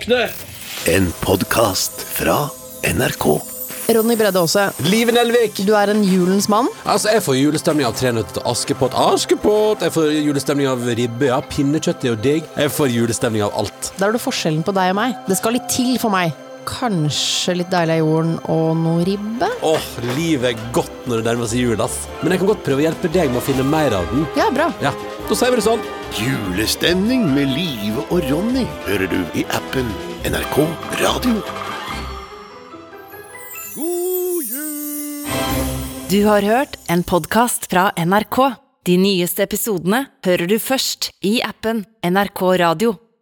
Våkne! En podkast fra NRK. Ronny Bredde Aase, Liv Nelvik! du er en julens mann. Altså, Jeg får julestemning av Tre nøtter til Askepott. Askepott! Jeg får julestemning av ribbe. Ja, pinnekjøtt er jo digg. Jeg får julestemning av alt. Der er du forskjellen på deg og meg. Det skal litt til for meg. Kanskje litt deilig av jorden og noe ribbe? Åh, livet er godt når det nærmer seg jul, ass. Men jeg kan godt prøve å hjelpe deg med å finne mer av den. Ja, bra. Ja, da sier vi det sånn. Julestemning med Live og Ronny hører du i appen NRK Radio. God jul! Du har hørt en podkast fra NRK. De nyeste episodene hører du først i appen NRK Radio.